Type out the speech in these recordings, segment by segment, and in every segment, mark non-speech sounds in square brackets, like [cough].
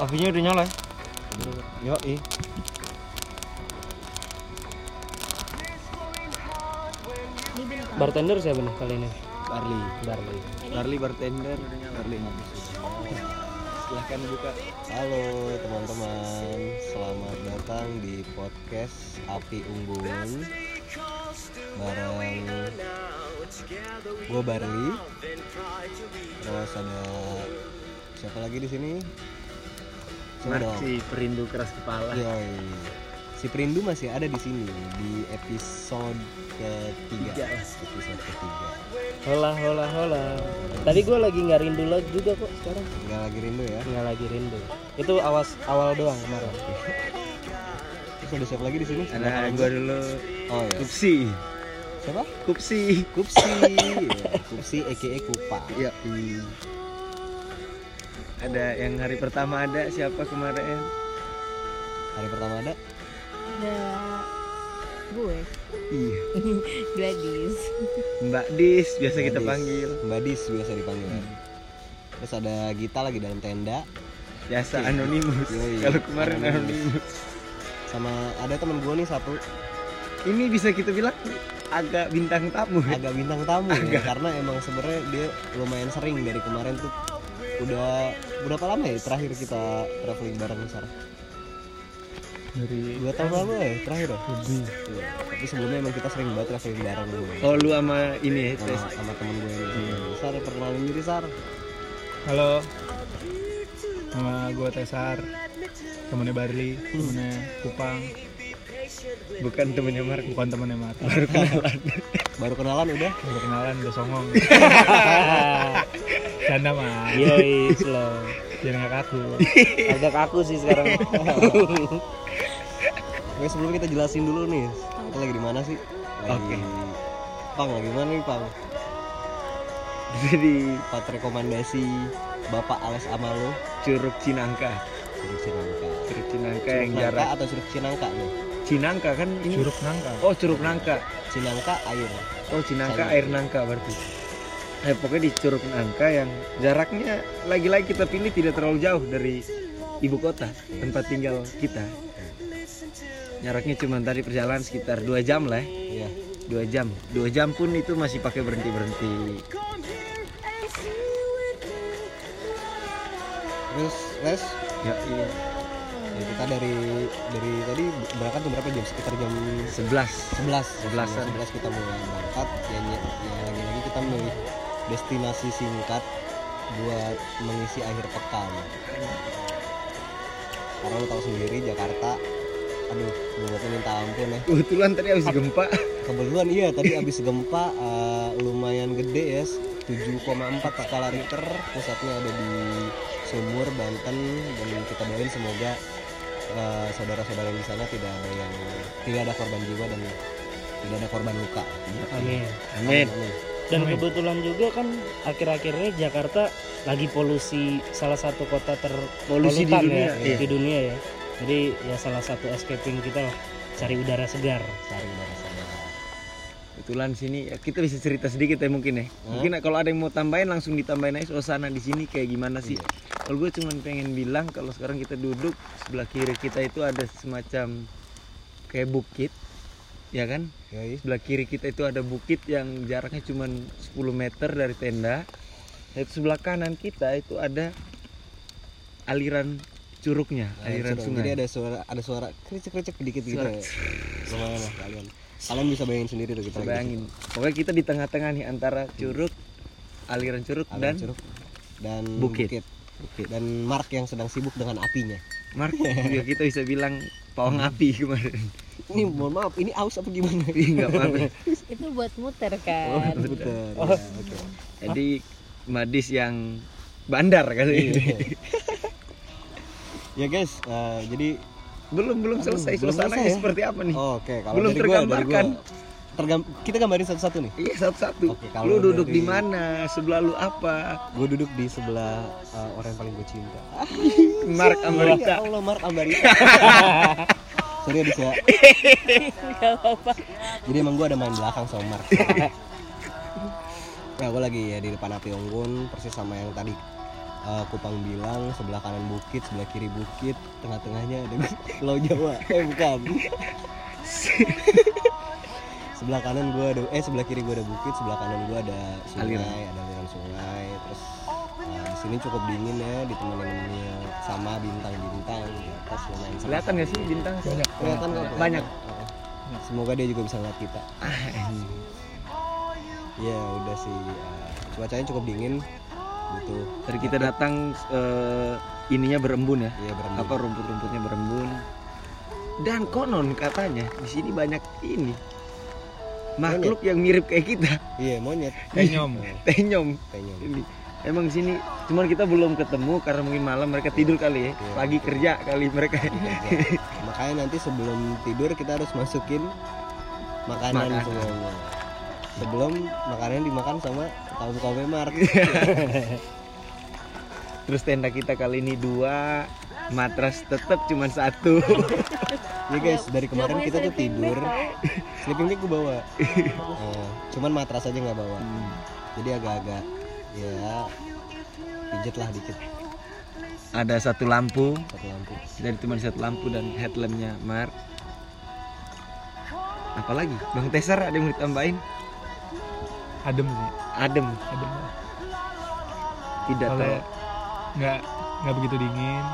Apinya udah nyala. Yo, ih. Bartender siapa nih kali ini? Barley. Barley. Barley bartender. Barley. Silahkan buka. Halo teman-teman, selamat datang di podcast Api Unggun bareng gue Barley. Terus ada siapa lagi di sini? Marci perindu keras kepala. Yoi. Si Perindu masih ada di sini di episode ketiga. Tiga. Episode ketiga. Hola hola hola. Tadi gue lagi nggak rindu lo juga kok sekarang. Nggak lagi rindu ya? Nggak lagi rindu. Itu awas awal doang kemarin. [laughs] Terus ada siapa lagi di sini? Ada gua dulu Oh ya. Kupsi. Siapa? Kupsi. Kupsi. ya, Kupsi aka Kupa. Iya. Ada yang hari pertama ada siapa kemarin? Hari pertama ada ada gue Iya. [laughs] Gladys Mbak Dis biasa kita Mbak Dis. panggil. Mbak Dis biasa dipanggil. Terus ada Gita lagi dalam tenda Biasa anonimus. Yoi. Kalau kemarin Anonymous. anonimus. sama ada temen gue nih satu Ini bisa kita bilang agak bintang tamu. ya? agak bintang tamu ya karena emang sebenarnya dia lumayan sering dari kemarin tuh udah berapa lama ya terakhir kita traveling bareng Sar? Dari Dua tahun lalu ya terakhir ya? Iya. Tapi sebelumnya emang kita sering banget traveling bareng dulu. Oh lu sama ini ya, sama, tes. sama temen gue ini. Sar perkenalin diri Sar. Halo, nama gue Tesar, temennya Barli, temennya Kupang, bukan temennya Mark. bukan temennya Mar. Baru kenalan. Baru kenalan udah. Udah kenalan, udah songong. [laughs] Canda mah, Yoi slow. biar nggak kaku. [laughs] Agak kaku sih sekarang. [laughs] Oke sebelum kita jelasin dulu nih, kita lagi di mana sih? Lagi Oke. Pang lagi mana nih Pang? Jadi Empat rekomendasi Bapak Ales Amalo Curug Cinangka. Curug Cinangka. Curug Cinangka Curug yang Nangka jarak atau Curug Cinangka nih? Cinangka kan ini. Curug nangka. Oh, Curug Nangka. Cinangka air. Oh, Cinangka air nangka berarti. Eh, pokoknya di Curug Nangka yang jaraknya lagi-lagi kita pilih tidak terlalu jauh dari ibu kota tempat tinggal kita. Jaraknya cuma tadi perjalanan sekitar dua jam lah ya. Iya. Dua jam. Dua jam pun itu masih pakai berhenti-berhenti. Terus Les, Ya, iya. ya kita dari dari tadi berangkat jam berapa jam? Sekitar jam 11. 11 Sebelasan. 11 kita mulai berangkat ya, ya, ya lagi-lagi kita memilih destinasi singkat buat mengisi akhir pekan karena lo tahu sendiri Jakarta aduh buatnya minta ampun ya Kebetulan tadi habis gempa. kebetulan iya tadi abis gempa eh, lumayan gede ya 7,4 skala Richter pusatnya ada di Sumur Banten dan kita doain semoga eh, saudara-saudara di sana tidak ada yang tidak ada korban jiwa dan tidak ada korban luka Amin. Amin. Amin. Dan kebetulan juga kan akhir-akhirnya Jakarta lagi polusi salah satu kota Polusi di terpolutan dunia, ya, iya. di dunia ya. Jadi ya salah satu escaping kita lah cari udara segar. cari udara segar. Kebetulan sini ya, kita bisa cerita sedikit ya mungkin ya. Mungkin kalau ada yang mau tambahin langsung ditambahin aja suasana di sini kayak gimana sih. Kalau gue cuma pengen bilang kalau sekarang kita duduk sebelah kiri kita itu ada semacam kayak bukit. Ya kan? Yoi. Sebelah kiri kita itu ada bukit yang jaraknya cuma 10 meter dari tenda. Dan sebelah kanan kita itu ada aliran curugnya, Nah, aliran curug. sungai. Jadi ada suara ada suara kricik-kricik dikit gitu Suara ya. Lumayan lah kalian. Kalian bisa bayangin sendiri tuh kita bayangin. Pokoknya kita di tengah-tengah nih antara curug, aliran curug Aliran dan curug dan Bukit. bukit. Dan Mark yang sedang sibuk dengan apinya. Mark ya kita bisa bilang pawang api kemarin. Ini mohon maaf, ini aus apa gimana? [laughs] Ih, nggak apa-apa. itu buat muter Oh, kan Betul. ya, oke. Jadi Madis yang bandar kali ini. [laughs] Ya guys, eh, jadi belum belum Aduh, selesai belum suasananya selesai ya? seperti apa nih? oh, oke kalau Belum dari gua, dari tergambarkan. gua. Tergam kita gambarin satu-satu nih. Iya satu-satu. Oke, kalau lu duduk dari- di mana? Sebelah lu apa? Gue duduk di sebelah eh, orang yang paling gue cinta. Mark Ya Amerika. Allah, Mark Ambarita. [laughs] Sorry Adis ya. Gak apa-apa Jadi emang gue ada main belakang sama Mark. Nah, gue lagi ya di depan api unggun persis sama yang tadi eh, Kupang Bilang sebelah kanan bukit sebelah kiri bukit tengah-tengahnya ada Pulau Jawa [laughs] eh bukan sebelah kanan gua ada eh sebelah kiri gua ada bukit sebelah kanan gua ada sungai Aliran. ada aliran sungai terus eh, di sini cukup dingin ya ditemenin sama bintang-bintang di atas lumayan kelihatan gak sih bintang? Banyak. kelihatan. Kok Banyak. Semoga dia juga bisa ngeliat kita. Ya udah sih. Eh, cuacanya cukup dingin. Gitu. Dari kita datang eh, ininya berembun ya? Iya berembun. Apa rumput-rumputnya berembun? Dan konon katanya di sini banyak ini. Makhluk yang mirip kayak kita. Iya monyet. Tenyom. tenyom. Kayaknya ini emang di sini cuman kita belum ketemu karena mungkin malam mereka tidur kali ya. Iya. pagi kerja kali mereka. Makanya nanti sebelum tidur kita harus masukin makanan Makanan. semuanya. Sebelum makanan dimakan sama kaum kaum memar [laughs] terus tenda kita kali ini dua matras tetap cuma satu. Ya guys dari kemarin kita tuh tidur. sleeping bag gue bawa. [laughs] Eh, cuman matras aja nggak bawa. Hmm. jadi agak-agak ya pijet lah dikit. Ada satu lampu. Satu lampu. Dari cuma satu lampu dan headlampnya Mar apalagi Bang Tesar ada yang mau ditambahin? Adem sih. adem. Adem. tidak nggak nggak begitu dingin.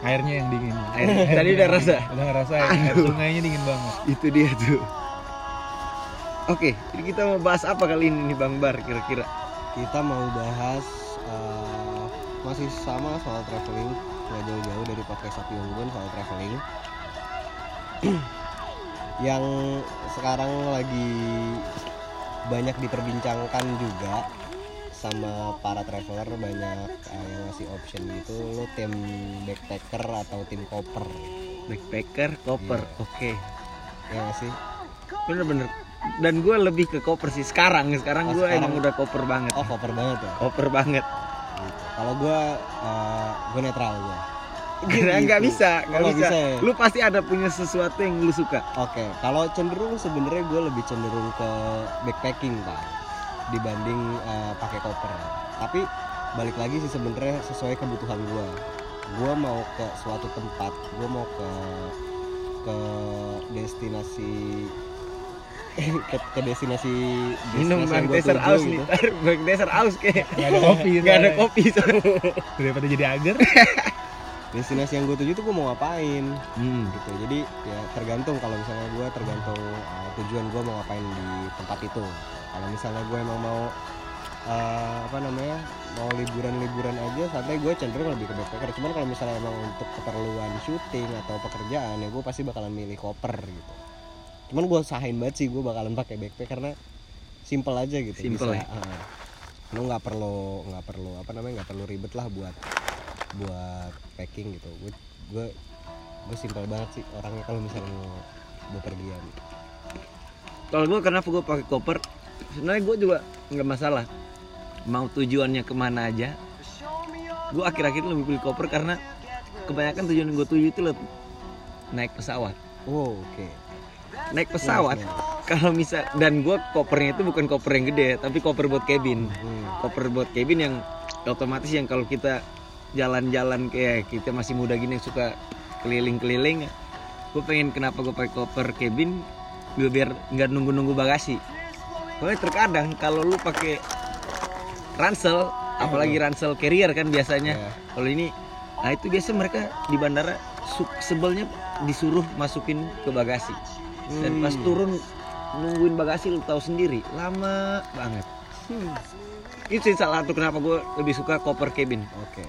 Airnya yang dingin. Air, tadi udah rasa. Udah ngerasa air sungainya dingin banget. itu dia tuh oke jadi kita mau bahas apa kali ini nih Bang Bar kira-kira? Kita mau bahas eh, masih sama soal traveling nggak jauh-jauh dari podcast Sapi Unggun soal traveling. [clears throat] Yang sekarang lagi banyak diperbincangkan juga sama para traveler banyak eh, yang ngasih option gitu lo tim backpacker atau tim koper? Backpacker koper Iya. oke. Ya nggak sih? Bener-bener dan gue lebih ke koper sih sekarang sekarang Oh, gue emang udah koper banget oh koper banget ya koper banget Gitu. kalau gue eh, gue netral gue Karena nggak [laughs] Gitu. bisa nggak Oh, bisa. bisa ya? lu pasti ada punya sesuatu yang lu suka Oke, kalau cenderung sebenarnya gue lebih cenderung ke backpacking pak dibanding eh, pakai koper. Tapi balik lagi sih sebenarnya sesuai kebutuhan gue. Gue mau ke suatu tempat, gue mau ke ke destinasi ke, ke destinasi minum destinasi yang bang gua Desert tuju Aus gitu. nih Ntar bang Desert Aus kayak Nggak ada kopi. [laughs] nggak ada kopi. Daripada jadi agar. [laughs] Destinasi yang gue tuju tuh gue mau ngapain hmm. gitu jadi ya tergantung kalau misalnya gue tergantung uh, tujuan gue mau ngapain di tempat itu kalau misalnya gue emang mau uh, apa namanya mau liburan-liburan aja santai gue cenderung lebih ke backpacker cuman kalau misalnya emang untuk keperluan syuting atau pekerjaan ya gue pasti bakalan milih koper gitu cuman gue sahin banget sih gue bakalan pakai backpack karena simple aja gitu Simple ya? bisa uh, lu nggak perlu nggak perlu apa namanya nggak perlu ribet lah buat buat packing gitu. Gue gue gue simpel banget sih orangnya kalau misalnya mau bepergian kalau gue kenapa gue pakai koper? Sebenarnya gue juga nggak masalah. Mau tujuannya ke mana aja. Gue akhir-akhir lebih pilih koper karena kebanyakan tujuan gue tuju itu lebih naik pesawat. Oh oke naik pesawat. Nice, kalau misal dan gue kopernya itu bukan koper yang gede tapi koper buat cabin. Hmm. koper buat cabin yang otomatis yang kalau kita jalan-jalan kayak kita masih muda gini yang suka keliling-keliling gue pengen kenapa gue pakai koper cabin? Gue biar nggak nunggu-nunggu bagasi. Soalnya terkadang kalau lu pakai ransel apalagi ransel carrier kan biasanya Ya. kalau ini nah itu biasa mereka di bandara sebelnya disuruh masukin ke bagasi dan pas Hmm. turun nungguin bagasi lu tahu sendiri lama banget Hmm. itu salah satu kenapa gue lebih suka koper cabin oke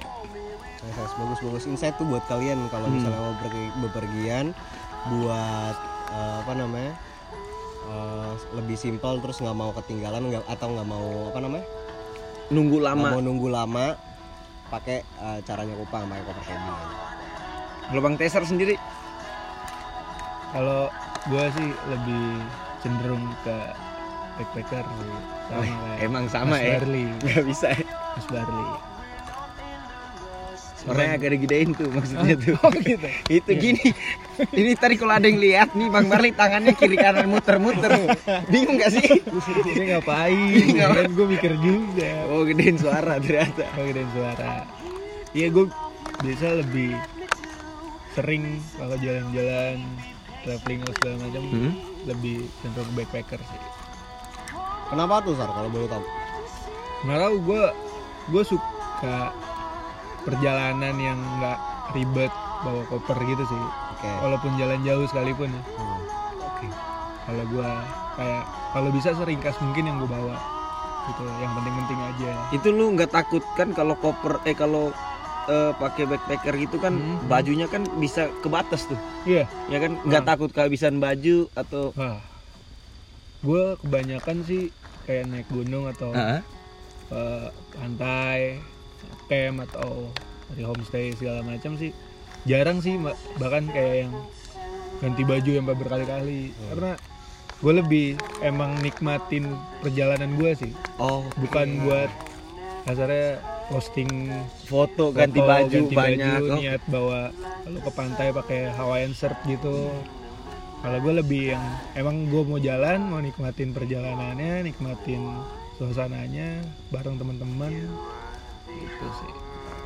Nice, nice. bagus bagus insight tuh buat kalian kalau Hmm. misalnya mau pergi bepergian buat eh, apa namanya eh, lebih simpel terus nggak mau ketinggalan nggak atau nggak mau apa namanya nunggu lama mau nunggu lama pakai eh, caranya kupang pakai koper cabin lubang teser sendiri Kalau gue sih lebih cenderung ke backpacker. Sama kayak emang sama Mas ya Barley. [laughs] nggak bisa ya. Mas Barley. Orangnya agak digedein tuh maksudnya tuh. [laughs] Oh gitu. itu gini. [laughs] Ini tadi kalau ada yang lihat nih Bang Marli tangannya kiri kanan muter-muter. Bingung gak sih? Dia ngapain? Kan gue mikir juga. Oh gedein suara ternyata. Oh gedein suara. Iya gue biasa lebih sering kalau jalan-jalan traveling atau segala macam Hmm? lebih cenderung backpacker sih. Kenapa tuh Sar kalau boleh tahu? Nggak tahu gue gue suka perjalanan yang nggak ribet bawa koper gitu sih. Oke. Walaupun jalan jauh sekalipun ya. Hmm. Kalau gue kayak kalau bisa seringkas mungkin yang gue bawa gitu yang penting-penting aja. Itu lu nggak takut kan kalau koper eh kalau eh, pakai backpacker gitu kan Hmm. bajunya kan bisa kebatas tuh. Iya. Ya kan nggak takut kehabisan baju atau Wah. Gue kebanyakan sih kayak naik gunung atau Heeh. ke pantai, camp atau dari homestay segala macam sih jarang sih bahkan kayak yang ganti baju yang berkali-kali karena gue lebih emang nikmatin perjalanan gue sih Oh, bukan buat kasarnya posting foto ganti foto, baju ganti banyak. baju, Oh, niat bawa kalau ke pantai pakai Hawaiian shirt gitu. Kalau gue lebih yang emang gue mau jalan mau nikmatin perjalanannya nikmatin suasananya bareng teman-teman gitu sih.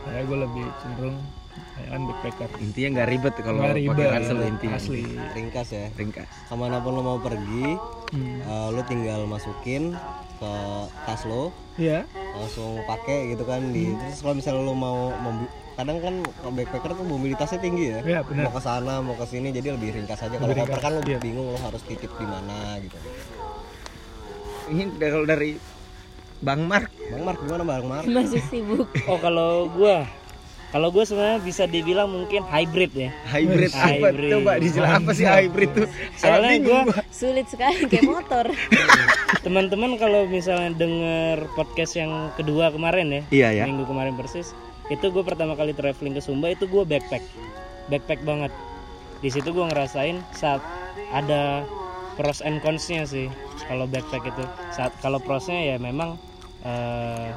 Saya gue lebih cenderung kan backpacker Intinya nggak ribet kalau pakai ransel intinya. asli Ringkas ya. Ringkas. Ke mana pun lo mau pergi, hmm. eh, lo tinggal masukin ke tas lo, ya langsung pakai gitu kan di. Terus kalau misalnya lo mau kadang kan kalau backpacker tuh mobilitasnya tinggi ya. ya benar Mau ke sana, mau ke sini, jadi lebih ringkas aja. Kalau koper kan lo iya. bingung lo harus titip di mana gitu. Ini kalau dari Bang Mark Bang Mark gimana Bang Mark? Masih sibuk. Oh kalau gua kalau gue sebenarnya bisa dibilang mungkin hybrid ya. hybrid apa? Hybrid. Coba dijelas apa sih hybrid tuh? Soalnya gua Sulit sekali kayak motor. [laughs] teman-teman kalau misalnya denger podcast yang kedua kemarin ya, Iya ya. minggu kemarin persis, itu gue pertama kali traveling ke Sumba itu gue backpack, backpack banget. Di situ gue ngerasain saat ada pros and consnya sih kalau backpack itu. Saat kalau prosnya ya memang eh,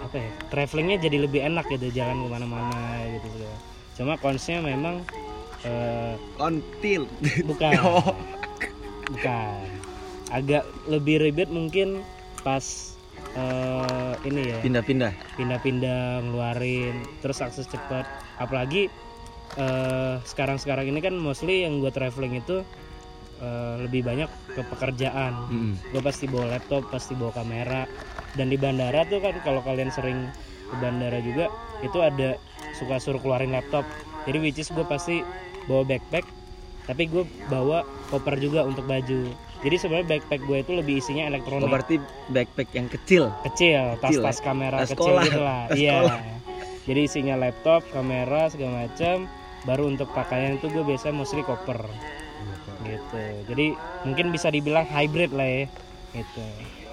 apa ya, travelingnya jadi lebih enak gitu, jalan ke mana-mana gitu. segala. Cuma consnya memang Kontil. bukan [laughs] Oh. bukan agak lebih ribet mungkin pas eh, ini ya Pindah-pindah. pindah-pindah ngeluarin terus akses cepat apalagi eh, sekarang-sekarang ini kan mostly yang gue traveling itu eh, lebih banyak ke pekerjaan Mm. gue pasti bawa laptop pasti bawa kamera dan di bandara tuh kan kalau kalian sering ke bandara juga itu ada suka suruh keluarin laptop. Jadi which is gue pasti bawa backpack tapi gue bawa koper juga untuk baju. Jadi sebenarnya backpack gue itu lebih isinya Oh, elektronik berarti backpack yang kecil. kecil Kecil tas-tas kamera Tas kecil sekolah. gitu lah. Tas iya. jadi isinya laptop kamera segala macam baru untuk pakaian itu gue biasa mostly koper. Gitu. Jadi mungkin bisa dibilang hybrid lah ya. Gitu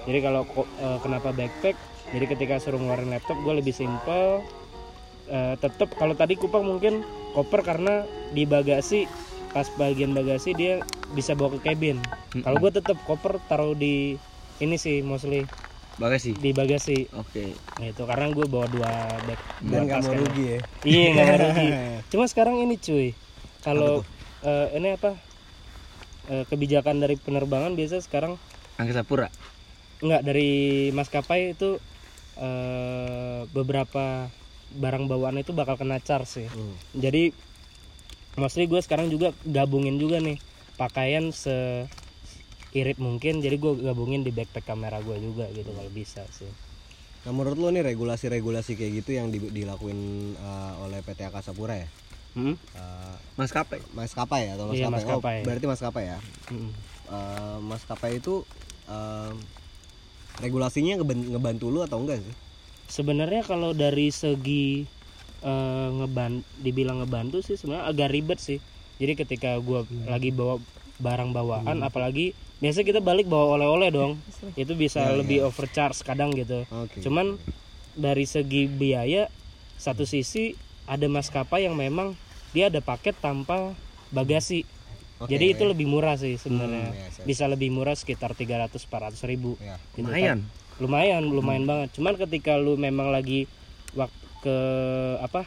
jadi kalau eh, kenapa backpack? Jadi ketika suruh ngeluarin laptop gue lebih simple Eh, tetap kalau tadi kupang mungkin koper karena di bagasi pas bagian bagasi dia bisa bawa ke cabin. Kalau gue tetap koper taruh di ini sih mostly Bagasi. di bagasi. Oke. gitu karena gue bawa dua bag Dan dua nggak tas mau rugi ya. iya nggak mau rugi. [laughs] Cuma sekarang ini cuy. Kalau eh, ini apa? Eh, kebijakan dari penerbangan biasa sekarang Angkasa Pura. Nggak dari maskapai itu eh, beberapa barang bawaan itu bakal kena charge sih Hmm. jadi mostly gue sekarang juga gabungin juga nih pakaian se irit mungkin jadi gue gabungin di backpack kamera gue juga gitu kalau bisa sih Nah menurut lo nih regulasi-regulasi kayak gitu yang di- dilakuin eh, oleh PT Akasa Pura ya? Hmm? Eh, Maskapai. maskapai ya atau Iya, maskapai? Oh, berarti maskapai ya. Mm. Eh, maskapai itu eh, regulasinya ngebantu lu atau enggak sih? sebenarnya kalau dari segi eh, ngeban dibilang ngebantu sih sebenarnya agak ribet sih. Jadi ketika gua lagi bawa barang bawaan apalagi biasa kita balik bawa oleh-oleh dong. Itu bisa lebih overcharge kadang gitu. Oke. cuman dari segi biaya satu sisi ada maskapai yang memang dia ada paket tanpa bagasi Oke. jadi itu lebih murah sih sebenarnya Hmm, yes, yes. bisa lebih murah sekitar 300-400 ribu Ya. Gitu. Lumayan. lumayan lumayan banget cuman ketika lu memang lagi wak- ke apa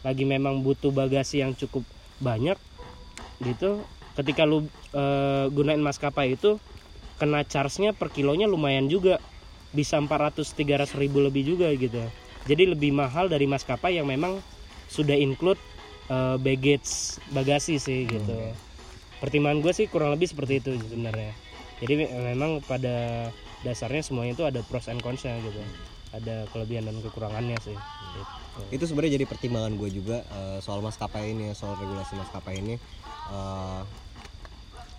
lagi memang butuh bagasi yang cukup banyak gitu ketika lu eh, gunain maskapai itu kena charge-nya per kilonya lumayan juga bisa 400 300 ribu lebih juga gitu jadi lebih mahal dari maskapai yang memang sudah include eh, baggage bagasi sih gitu pertimbangan gue sih kurang lebih seperti itu sebenarnya. Jadi me- memang pada dasarnya semuanya itu ada pros and cons-nya gitu. Ada kelebihan dan kekurangannya sih. Gitu. itu sebenarnya jadi pertimbangan gue juga eh, soal maskapai ini soal regulasi maskapai ini. Eh,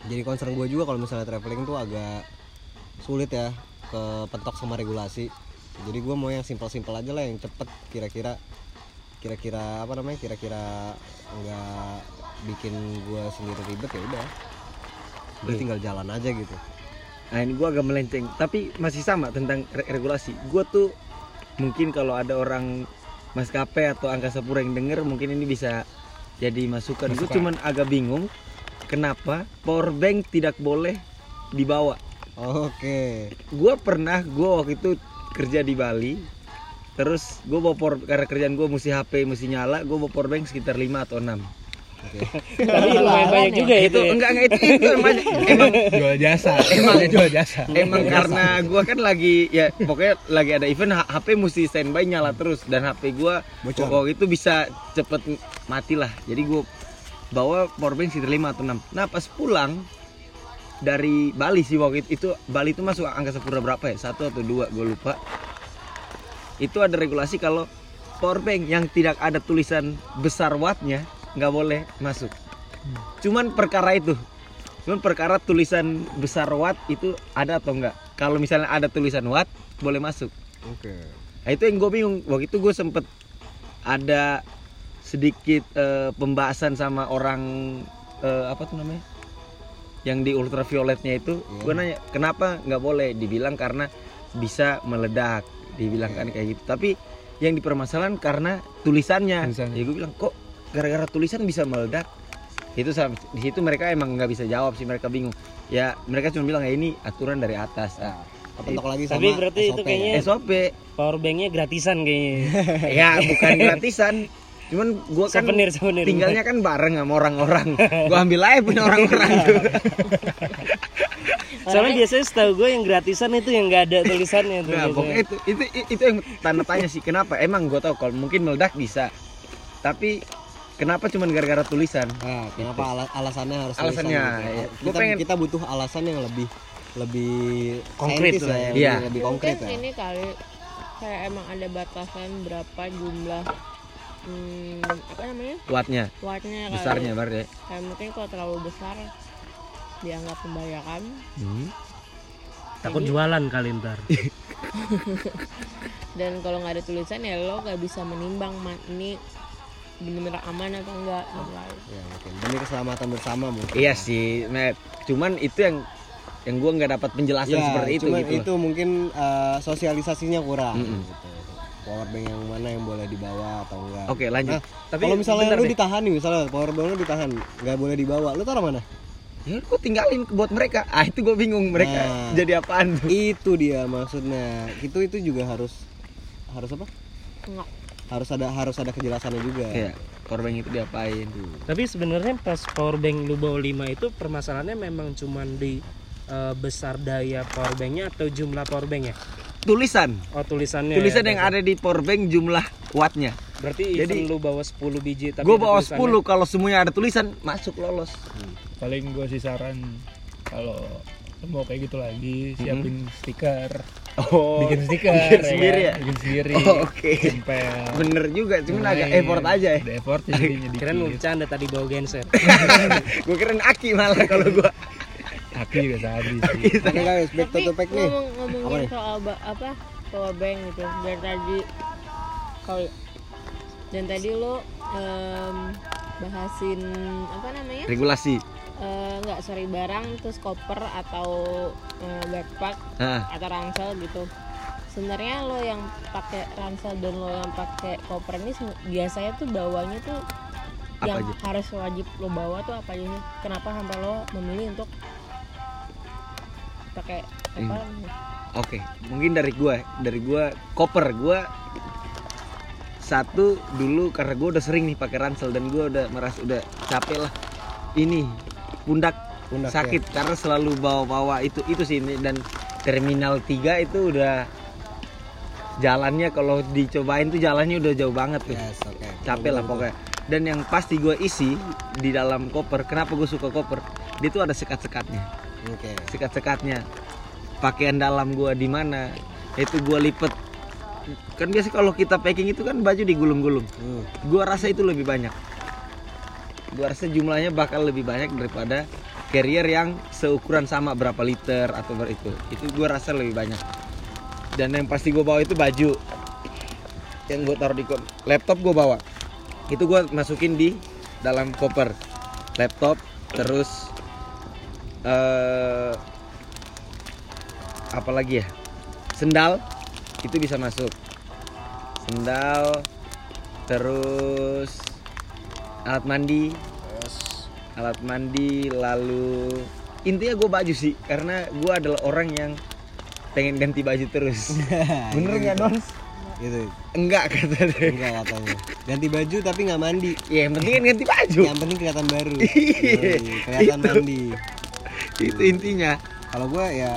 jadi concern gue juga kalau misalnya traveling tuh agak sulit ya ke pentok sama regulasi. Jadi gue mau yang simpel-simpel aja lah yang cepet kira-kira kira-kira apa namanya kira-kira nggak bikin gue sendiri ribet ya udah Udah Iya. tinggal jalan aja gitu Nah ini gue agak melenceng, tapi masih sama tentang re- regulasi. Gue tuh mungkin kalau ada orang maskapai atau angkasa pura yang denger, mungkin ini bisa jadi masukan. Gue cuman agak bingung kenapa power bank tidak boleh dibawa. oke Gue pernah, gue waktu itu kerja di Bali, terus gue bawa power, karena kerjaan gue mesti HP mesti nyala, gue bawa power bank sekitar 5 atau 6 oke [laughs] tapi lumayan banyak juga ya itu itu ya. enggak enggak itu, itu emang, emang jual jasa emang [laughs] jual jasa Emang karena gua kan lagi ya pokoknya lagi ada event HP mesti standby nyala terus dan HP gua Bocor. waktu itu bisa cepet mati lah. Jadi gua bawa powerbank sekitar 5 atau 6. Nah, pas pulang dari Bali sih waktu itu, itu Bali itu masuk angkasa pura berapa ya? Satu atau dua, gue lupa. Itu ada regulasi kalau powerbank yang tidak ada tulisan besar wattnya nggak boleh masuk. Cuman perkara itu, cuman perkara tulisan besar watt itu ada atau enggak? Kalau misalnya ada tulisan watt boleh masuk. oke Nah, itu yang gue bingung. Waktu itu gue sempet ada sedikit eh, pembahasan sama orang eh, apa tuh namanya? Yang di ultravioletnya itu, Iya. gue nanya kenapa nggak boleh? Dibilang karena bisa meledak. Dibilang kan kayak gitu. Tapi yang dipermasalahan karena tulisannya. Tulisannya. Ya gue bilang kok gara-gara tulisan bisa meledak? Itu di situ mereka emang nggak bisa jawab sih mereka bingung. Ya mereka cuma bilang ya ini aturan dari atas. Ah, Kepentok lagi sama Tapi berarti itu SOP. kayaknya SOP power banknya gratisan kayaknya [laughs] ya bukan [laughs] gratisan cuman gua kan souvenir souvenir tinggalnya kan bareng sama orang-orang [laughs] gua ambil aja punya orang-orang tuh soalnya biasanya setahu gue yang gratisan itu yang nggak ada tulisannya tuh nah pokoknya itu itu itu yang tanda tanya sih kenapa emang gua tahu kalau mungkin meledak bisa tapi kenapa cuman gara-gara tulisan Nah, kenapa ala- alasannya harus Alasannya, tulisan gitu? iya. Kita, pengen- kita butuh alasan yang lebih lebih Konkret lah ya, ya. lebih, Iya. lebih konkret mungkin ya. ini kali kayak emang ada batasan berapa jumlah hmm, apa namanya wattnya wattnya kali. besarnya bar ya kayak mungkin kalau terlalu besar dianggap membahayakan Hmm. takut jualan kali ntar [laughs] dan kalau nggak ada tulisan ya lo nggak bisa menimbang ini benar-benar aman atau enggak gitu kali. Ya, mungkin demi keselamatan bersama mungkin. iya sih Matt. cuman itu yang yang gua nggak dapat penjelasan Ya, seperti itu cuman gitu loh. itu mungkin eh, sosialisasinya kurang Mm-mm. gitu. Powerbank yang mana yang boleh dibawa atau enggak. oke lanjut Nah, kalau misalnya lu deh. ditahan nih, misalnya powerbank lu ditahan, nggak boleh dibawa, lu taruh mana? ya gua tinggalin buat mereka ah itu gua bingung mereka Nah. jadi apaan tuh itu dia maksudnya. Itu itu juga harus harus apa? Enggak. Harus ada harus ada kejelasannya juga. Iya, powerbank itu diapain? tapi sebenarnya pas power bank lu bawa 5 itu permasalahannya memang cuman di eh, besar daya power banknya atau jumlah power banknya Tulisan. oh tulisannya Tulisan ya, yang ada di powerbank jumlah wattnya. berarti Jadi- lu bawa 10 biji tapi Gue ada bawa tulisannya. 10 kalau semuanya ada tulisan masuk lolos. paling gue sih saran kalau mau kayak gitu lagi siapin stiker Oh. bikin stiker bikin ya sendiri kan? ya? bikin sendiri Oh, oke. tempel Bener juga, cuman agak effort aja ya. ada effort jadinya dikit kira lu bercanda tadi bawa genset [laughs] gue keren aki malah kalau gue. tapi biasa habis sih Oke guys, back to tapi topic nih. ngomong Apa ngomongin nih? soal ba- apa power bank gitu dari tadi kalau dan tadi lo em, bahasin apa namanya Regulasi. Eh, nggak sorry barang terus koper atau eh, backpack Nah, atau ransel gitu. Sebenarnya lo yang pakai ransel dan lo yang pakai koper ini biasanya tuh bawanya tuh Apa yang aja? harus wajib lo bawa tuh apa aja sih? Kenapa sampai lo memilih untuk pakai apa oke. Mungkin dari gue, dari gue koper gue satu dulu karena gue udah sering nih pakai ransel dan gue udah merasa udah capek lah. Ini pundak, Pundak, sakit karena selalu bawa-bawa itu itu sih ini. dan terminal 3 itu udah jalannya kalau dicobain tuh jalannya udah jauh banget tuh. Yes oke. Capek lah pokoknya. dan yang pasti gue isi di dalam koper kenapa gue suka koper? Dia tuh ada sekat-sekatnya. Oke. Sekat-sekatnya. Pakaian dalam gua di mana itu gua lipet. Kan biasa kalau kita packing itu kan baju digulung-gulung. Hmm. gua rasa itu lebih banyak gua rasa jumlahnya bakal lebih banyak daripada carrier yang seukuran sama berapa liter atau ber itu. Itu gua rasa lebih banyak. Dan yang pasti gua bawa itu baju. Yang gua taruh di laptop gua bawa. Itu gua masukin di dalam koper. Laptop terus eh apa lagi ya? Sendal itu bisa masuk. Sendal terus alat mandi. Alat mandi lalu intinya gue baju sih karena gue adalah orang yang pengen ganti baju terus. [laughs] Bener nggak dons gitu. Enggak kata dia. Enggak katanya. Ganti baju tapi nggak mandi. Ya yang penting kan ganti baju. Yang penting kelihatan baru. [laughs] Iya, kelihatan mandi. Itu intinya. Kalau gue ya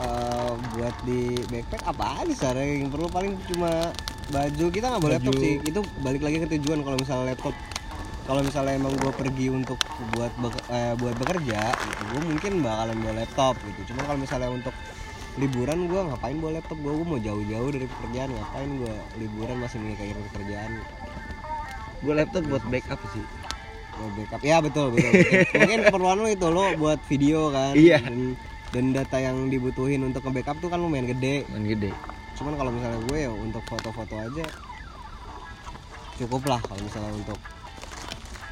eh, buat di backpack apa aja cara yang perlu. Paling cuma baju. Kita nggak Baju. laptop sih. Itu balik lagi ke tujuan. Kalau misalnya laptop kalau misalnya emang gue pergi untuk buat bek- eh, buat bekerja gitu gue mungkin bakalan bawa laptop gitu. Cuma kalau misalnya untuk liburan gue ngapain bawa laptop? Gue gue mau jauh-jauh dari pekerjaan ngapain gue liburan masih mikirin pekerjaan? Gue laptop buat backup sih. Buat backup. Ya betul betul. Mungkin, [laughs] mungkin keperluan lo itu lo buat video kan. Iya. dan, dan data yang dibutuhin untuk nge-backup tuh kan lumayan gede. Main gede. Cuman kalau misalnya gue ya untuk foto-foto aja cukup lah kalau misalnya untuk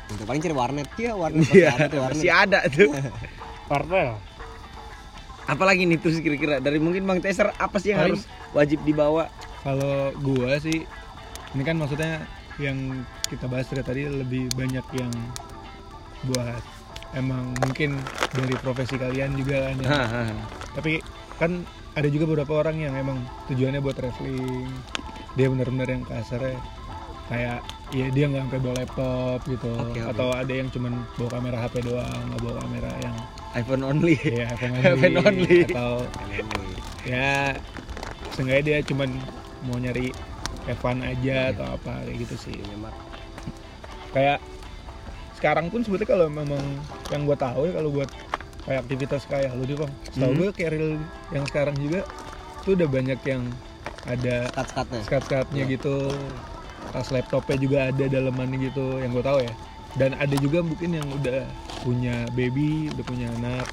untuk paling cari warnet ya warnet Iya, ada tuh warnet masih ada tuh. [laughs] Parpel. Apalagi nih tuh kira-kira dari mungkin Bang Teser apa sih yang Paling- harus wajib dibawa? Kalau gua sih ini kan maksudnya yang kita bahas dari tadi lebih banyak yang buat emang mungkin dari profesi kalian juga kan ya. Tapi kan ada juga beberapa orang yang emang tujuannya buat traveling. Dia benar-benar yang kasarnya kayak ya dia nggak sampai bawa laptop gitu Oke, oke. atau ada yang cuman bawa kamera HP doang nggak bawa kamera yang iPhone only. ya [laughs] iPhone iPhone only. atau ya seenggaknya dia cuman mau nyari Evan aja atau apa kayak gitu sih kayak sekarang pun sebetulnya kalau memang yang gue tahu ya kalau buat kayak aktivitas kayak lu deh bang Hmm. gue carrier yang sekarang juga tuh udah banyak yang ada skat-skatnya skat-skatnya gitu tas laptopnya juga ada dalemannya gitu yang gue tahu ya. Dan ada juga mungkin yang udah punya baby udah punya anak.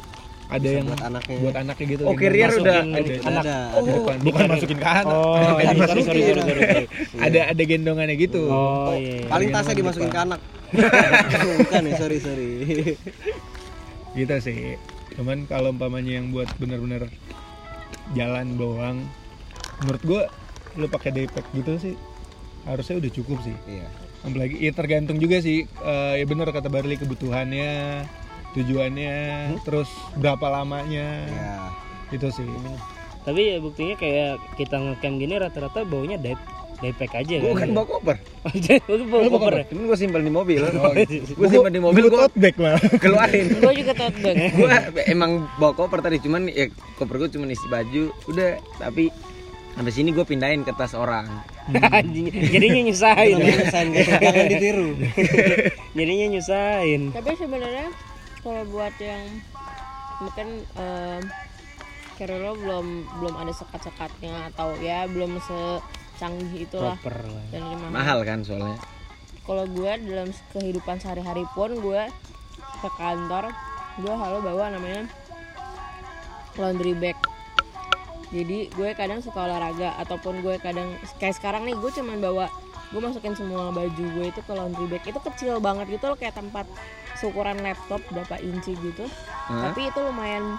Ada Bisa yang buat anaknya. buat anaknya gitu Oh, carrier udah- ada, Masukin ada, ada, Oh, bukan, bukan. masukin ke anak. Oh, Bukan iya, sorry, sorry, sorry, [laughs] sorry, ada ada gendongannya gitu. Oh, iya. paling Ada tasnya dimasukin ke anak. [laughs] Bukan ya sorry sorry. Gitu sih. Cuman kalau umpamanya yang buat bener-bener jalan doang menurut gua lu pakai daypack gitu sih harusnya udah cukup sih iya apalagi ya tergantung juga sih eh, ya bener kata Barli kebutuhannya tujuannya terus berapa lamanya ya itu sih Tapi ya buktinya kayak kita ngecamp gini rata-rata baunya day daypack aja Gue kan. kan bawa koper. Gue [laughs] bawa koper. ya? Ini gue simpan di mobil. Oh, gue simpan di mobil gue tote bag malah keluarin. gue juga tote bag [laughs] gue emang bawa koper tadi cuman ya koper gue cuma isi baju udah tapi sampai sini gue pindahin ke tas orang [laughs] Anjing, Jadinya nyusahin. Jangan ditiru [laughs] Jadinya nyusahin. tapi sebenarnya kalau buat yang mungkin em, carrier lo belum belum ada sekat-sekatnya atau ya belum secanggih itulah Proper. lah. dan mahal. mahal kan soalnya Kalau gue dalam kehidupan sehari-hari pun gue ke kantor gue selalu bawa namanya laundry bag. Jadi gue kadang suka olahraga ataupun gue kadang kayak sekarang nih gue cuman bawa gue masukin semua baju gue itu ke laundry bag itu kecil banget gitu loh kayak tempat seukuran laptop berapa inci gitu Hah? tapi itu lumayan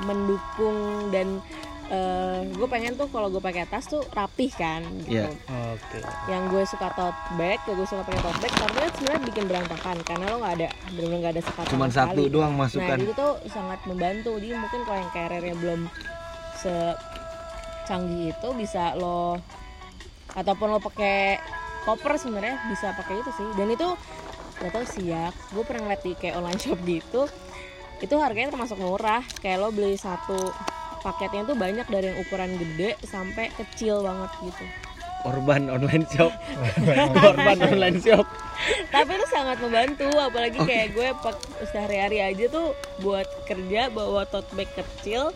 mendukung dan eh, gue pengen tuh kalau gue pakai tas tuh rapih kan gitu Iya. Oke. yang gue suka tote bag, gue suka pakai tote bag, tapi kan sebenarnya bikin berantakan karena lo nggak ada benar-benar nggak ada sekat cuman satu sekali. doang Nah masukan itu tuh sangat membantu. Jadi mungkin kalau yang carrier-nya belum secanggih itu bisa lo ataupun lo pakai koper sebenarnya bisa pakai itu sih. Dan itu gak tau sih ya gue pernah ngeliat di kayak online [laughs] shop gitu itu harganya termasuk murah. Kayak lo beli satu paketnya tuh banyak dari yang ukuran gede sampai kecil banget gitu. Korban online shop. [laughs] [laughs] Korban online shop. Tapi itu sangat membantu apalagi kayak gue pak sehari-hari aja tuh buat kerja bawa tote bag kecil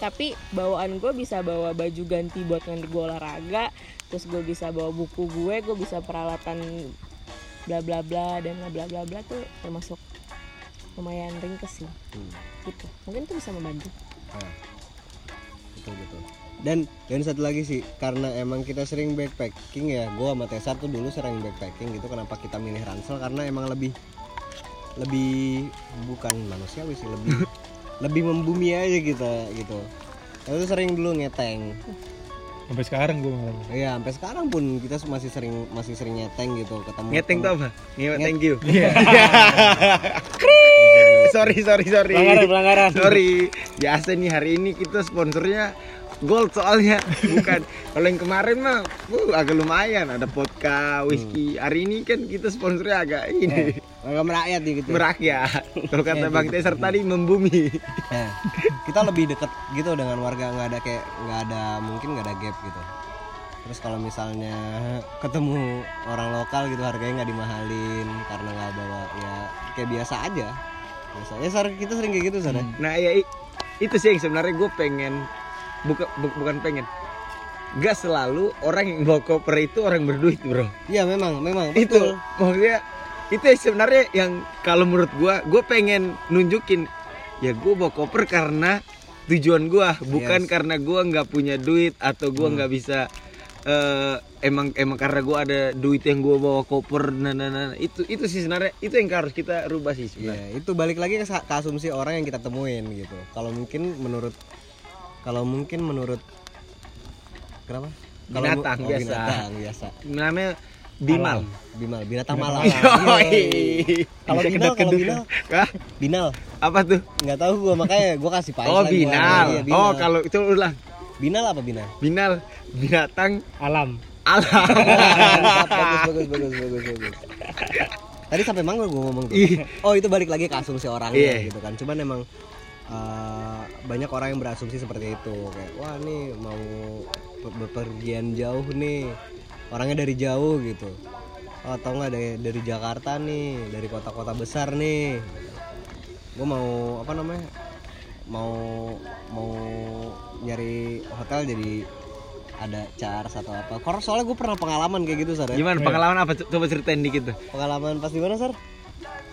tapi bawaan gue bisa bawa baju ganti buat nanti gue olahraga terus gue bisa bawa buku gue gue bisa peralatan bla bla bla dan bla bla bla bla tuh termasuk lumayan ringkes sih. Gitu. Mungkin itu bisa membantu. Betul betul. Dan dan satu lagi sih karena emang kita sering backpacking ya gua sama Tesar tuh dulu sering backpacking gitu kenapa kita milih ransel? Karena emang lebih lebih bukan manusiawi sih lebih [laughs] lebih membumi aja kita gitu. Kita tuh sering dulu ngeteng. Sampai sekarang gue malah. Iya, sampai sekarang pun kita masih sering masih sering ngeteng gitu ketemu. ngeteng tuh apa? Ngewe Nget- thank you. Iya. sorry sorry sorry. Pelanggaran, pelanggaran. sorry. Biasa nih hari ini kita sponsornya gold soalnya bukan kalau yang kemarin mah uh, agak lumayan ada vodka whisky hari ini kan kita sponsornya agak ini Agak merakyat gitu. merakyat kalau kata bang Tesar tadi membumi Nah, kita lebih deket gitu dengan warga nggak ada kayak nggak ada mungkin nggak ada gap gitu. Terus kalau misalnya ketemu orang lokal gitu harganya nggak dimahalin karena nggak bawa ya kayak biasa aja. Biasa. Ya Sar, kita sering kayak gitu Sar. ya? nah ya itu sih yang sebenarnya gue pengen buka, bu- bukan pengen Gak selalu orang yang bawa koper itu orang berduit bro Iya memang memang [laughs] itu betul. maksudnya itu yang sebenarnya yang kalau menurut gua gue pengen nunjukin ya gue bawa koper karena tujuan gua bukan Yes. karena gua nggak punya duit atau gua nggak bisa eh, emang emang karena gua ada duit yang gua bawa koper nah, nah, nah. itu itu sih sebenarnya itu yang harus kita rubah sih sebenarnya Iya, itu balik lagi ke, ke asumsi orang yang kita temuin gitu. Kalau mungkin menurut kalau mungkin menurut kenapa? Kalau mu- Binatang oh, biasa. Binatang biasa. namanya Bimal Bimal, binatang malam. [laughs] Kalau binal, kalau binal, Hah? binal. apa tuh Nggak tahu gua makanya gua kasih pahit oh lagi, binal Iya, oh kalau itu ulang binal apa binal? binal binatang alam alam [laughs] bagus, bagus, bagus, bagus, bagus. Tadi sampai mana gua ngomong tuh? Oh itu balik lagi ke asumsi orangnya Iya. gitu kan. Cuman emang eh, banyak orang yang berasumsi seperti itu. Kayak wah nih mau be- bepergian jauh nih. Orangnya dari jauh gitu. Oh, atau nggak dari dari Jakarta nih dari kota-kota besar nih. Gue mau apa namanya mau mau nyari hotel jadi ada charge atau apa. Karena soalnya gue pernah pengalaman kayak gitu Sar ya. gimana? Pengalaman apa? Coba ceritain dikit tuh. Pengalaman pas di mana Sar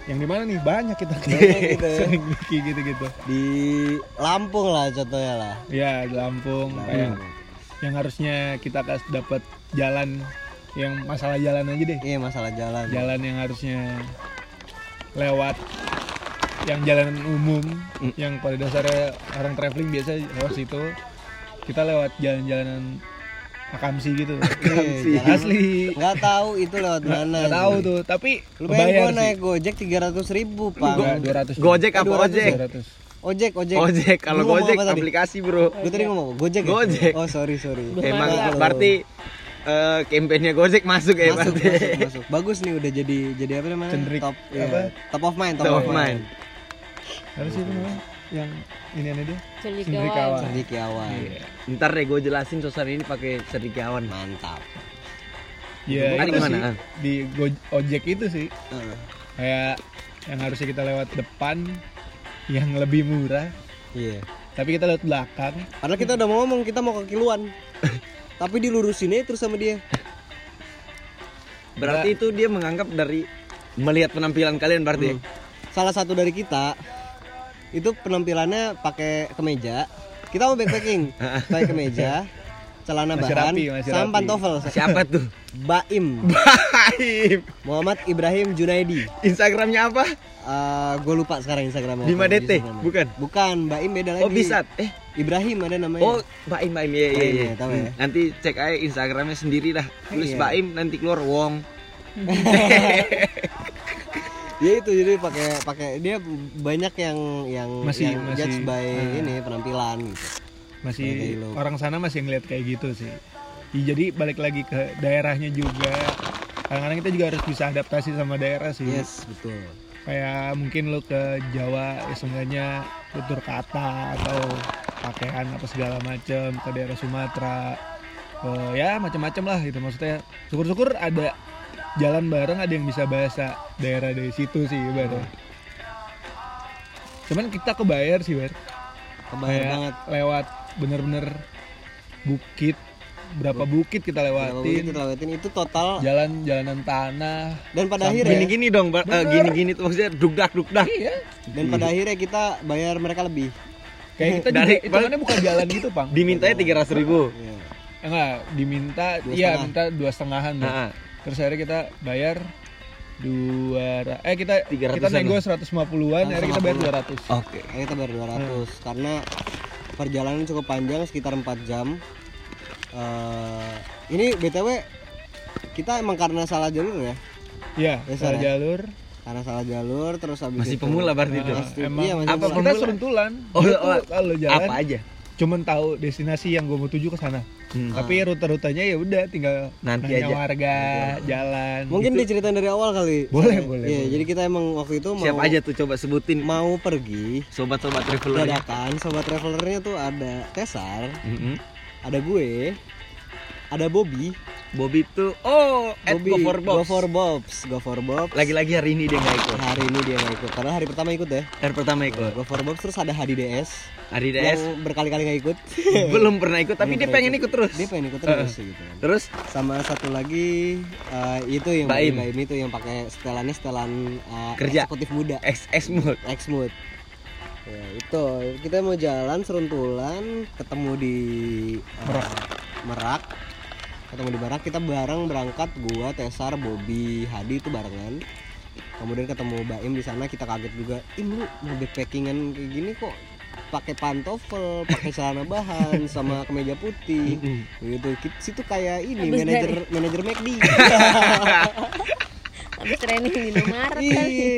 yang di mana nih? Banyak kita. Banyak gitu ya. [laughs] sering kayak gitu gitu di Lampung lah contohnya lah. Ya di Lampung. Kayak yang harusnya kita dapat jalan yang masalah jalan aja deh. Iya masalah jalan. Jalan yang harusnya lewat yang jalanan umum Mm. yang pada dasarnya orang traveling biasa lewat situ. Kita lewat jalan-jalanan akamsi gitu [laughs] Iya, jalan- asli nggak tahu itu lewat mana nggak tahu tuh tapi lu bayar gua sih naik gojek tiga ratus ribu pak Enggak, 200 Gojek apa 200 ojek? ya? 200 ojek ojek Ojek, kalau Gojek apa aplikasi bro. gue tadi ngomong apa? gojek ya? Gojek. oh sorry sorry Emang Betul. berarti eh kampanyenya Gojek masuk ya masuk, berarti. masuk, masuk. bagus nih udah jadi jadi apa namanya Cenderik, top apa? iya, top of mind top, Top of mind, mind. apa sih itu yang ini aneh dia. Cendekiawan. Cendekiawan Iya. Ntar deh gue jelasin suasana ini pakai cendekiawan. mantap ya Tadi itu gimana? sih di Go- ojek itu sih Heeh. kayak yang harusnya kita lewat depan yang lebih murah iya tapi kita lewat belakang padahal kita udah mau ngomong kita mau ke kiluan [laughs] tapi dilurusin aja terus sama dia Berarti itu dia menganggap dari melihat penampilan kalian berarti. Hmm. salah satu dari kita itu penampilannya pakai kemeja kita mau backpacking [laughs] pakai kemeja celana Masih bahan rapi, masih sama rapi. pantofel Siapa tuh? Baim [laughs] Baim. Muhammad Ibrahim Junaidi Instagramnya apa? gue lupa sekarang Instagramnya Bima DT, bukan? bukan Baim beda lagi Oh bisa. Eh, Ibrahim ada namanya oh Baim Baim ya ya Baim, ya. ya, tahu ya. Nanti cek aja Instagramnya sendiri dah. Tulis Iya. Baim nanti keluar Wong. [laughs] ya itu jadi pakai pakai dia banyak yang yang Masih- yang masih- judge by ah. ini penampilan gitu. Masih orang sana masih ngeliat kayak gitu sih. Ya, jadi balik lagi ke daerahnya juga. Kadang-kadang kita juga harus bisa adaptasi sama daerah sih. Yes betul. Kayak mungkin lu ke Jawa ya seenggaknya tutur kata atau pakaian apa segala macem ke daerah Sumatera. Ke ya macam-macam lah gitu. Maksudnya syukur-syukur ada jalan bareng ada yang bisa bahasa daerah dari situ sih ibaratnya cuman kita kebayar sih ber kebayar kayak banget. lewat bener-bener bukit. Berapa bukit kita Berapa menit lewatin kita lewatin? Itu total jalan jalanan tanah dan pada akhirnya Gini-gini dong, Ba- eh, gini-gini tuh maksudnya dugdak dugdak. iya. Dan pada akhirnya kita bayar mereka lebih. Kayak kita [laughs] Dari- juga hitungannya bukan jalan gitu pang. Dimintanya tiga ratus ribu. Iya. enggak diminta Dua iya setengah. minta dua setengahan. Nah, terus akhirnya kita bayar dua eh kita 300-an kita nego lah. 150-an akhirnya kita bayar 200 oke. Akhirnya kita bayar 200 karena perjalanan cukup panjang sekitar 4 jam. Eh, ini BTW kita emang karena salah jalur ya. iya Ya, salah salah. jalur Karena salah jalur terus habis Masih itu- pemula berarti itu. Nah, Pasti- emang iya, masih apa pemula. kita seruntulan Oh, oh, kalau jalan Apa aja? Cuman tahu destinasi yang gue mau tuju ke sana Hmm. tapi rute-rutenya ya udah tinggal Nanti nanya aja. warga jalan Mungkin gitu. diceritain dari awal kali. Boleh, boleh, Iya, boleh. jadi kita emang waktu itu mau Siapa aja tuh coba sebutin mau pergi sobat-sobat traveler. dadakan sobat travelernya tuh ada Tesar, Mm-mm. ada gue, ada Bobby, Bobby tuh oh, Bobby go for box. Go for Bobs, Go for Bobs. Lagi-lagi hari ini dia nggak ikut. Hari ini dia nggak ikut karena hari pertama ikut ya. Hari pertama ikut. Go for Bobs terus ada Hadi DS yang DS berkali-kali nggak ikut. [laughs] belum pernah ikut tapi dia pengen ikut terus. Dia pengen ikut terus gitu kan. Terus Sama satu lagi eh, itu yang Baim. Baim itu yang pakai setelannya setelan eh, Kerja. eksekutif muda. X X mood. Exmood. Ya, itu kita mau jalan seruntulan ketemu di eh, Merak. Ketemu di Merak kita bareng berangkat gua, Tesar, Bobby, Hadi itu barengan. Kemudian ketemu Baim di sana kita kaget juga. Ih lu mau backpackingan kayak gini kok pakai pantofel, pakai celana bahan sama kemeja putih. Gitu. Situ kayak ini Habis manajer manajer McD. [laughs] habis training di Indomaret Iya.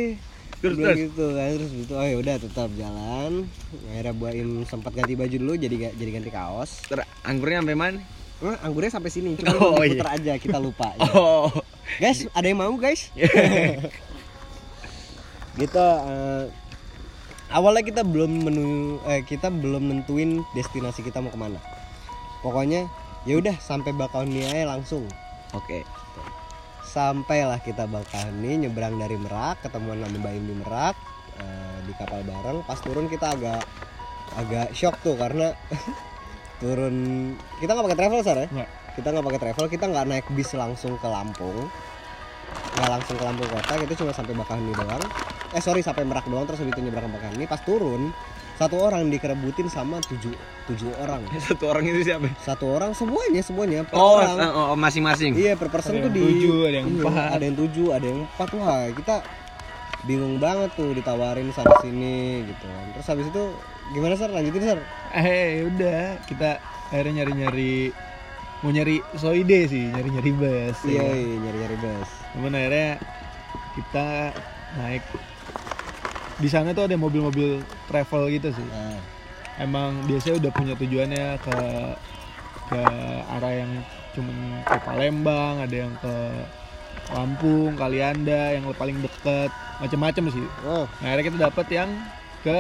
Terus, terus. gitu kan terus gitu oh ya udah tetap jalan akhirnya Baim sempat ganti baju dulu jadi jadi ganti kaos Ter anggurnya sampai mana? Anggurnya sampai sini cuma Oh, iya. aja kita lupa ya. [laughs] Oh. guys ada yang mau guys [laughs] [laughs] gitu eh, awalnya kita belum menu eh, kita belum nentuin destinasi kita mau ke mana pokoknya ya udah sampai Bakauheni aja langsung Oke. sampailah kita Bakauheni nyebrang dari Merak ketemuan sama Baim di Merak eh, di kapal bareng pas turun kita agak agak shock tuh karena turun kita nggak pakai travel sar ya Nggak. kita nggak pakai travel kita nggak naik bis langsung ke Lampung nggak langsung ke Lampung kota kita cuma sampai Bakauheni doang eh sorry sampai Merak doang terus habis itu nyebrang ke Bakauheni pas turun satu orang dikerebutin sama tujuh tujuh orang [laughs] Satu orang itu siapa? satu orang semuanya semuanya per Oh, orang eh, oh, masing-masing. Iya per person Ada tuh di tujuh, ada yang iya, empat. ada yang tujuh, ada yang empat wah kita bingung banget tuh ditawarin sana sini gitu. Terus habis itu gimana sar? Lanjutin sar? eh udah. Kita akhirnya nyari-nyari mau nyari soide sih nyari-nyari bus Iya ya. iya, nyari nyari bus. Cuman akhirnya kita naik. Di sana tuh ada mobil-mobil travel gitu sih. Nah, emang biasanya udah punya tujuannya ke ke arah yang cuman ke Palembang ada yang ke Lampung Kalianda yang paling deket. Macam-macam sih. Oh nah, akhirnya kita dapat yang ke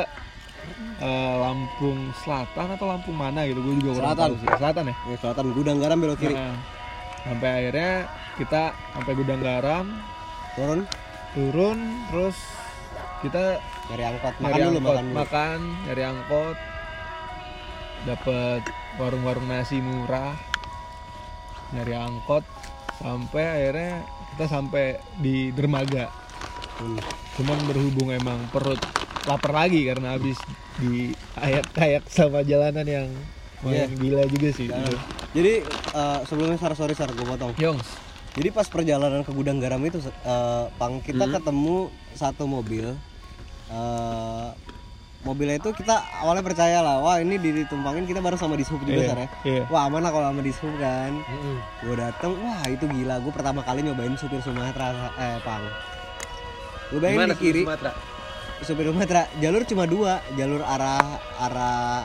eh, Lampung Selatan atau Lampung mana gitu? Gue juga kurang Selatan. tahu sih. Selatan ya? Ini selatan gudang garam belok kiri. Nah, sampai akhirnya kita sampai gudang garam. Turun. Turun terus kita nyari angkot, makan nyari dulu angkot. makan dulu. makan nyari angkot. Dapat warung-warung nasi murah. Nyari angkot. Sampai akhirnya kita sampai di dermaga. Hmm. cuman berhubung emang perut lapar lagi karena habis di ayak-ayak sama jalanan yang lumayan gila juga sih Nah, gitu. Jadi eh, sebelumnya sar sorry sar gue potong. Yongs Jadi pas perjalanan ke gudang garam itu eh, pang kita Hmm. ketemu satu mobil. Eh, mobilnya itu kita awalnya percaya lah, wah ini ditumpangin kita bareng sama dishub juga Iya, Sar, ya. iya. Wah aman lah kalau sama dishub kan. Gue dateng, wah itu gila. Gue pertama kali nyobain supir Sumatera, eh pang. Gue bayangin Gimana di kiri, Sumatera? Supir Sumatera jalur cuma dua, jalur arah arah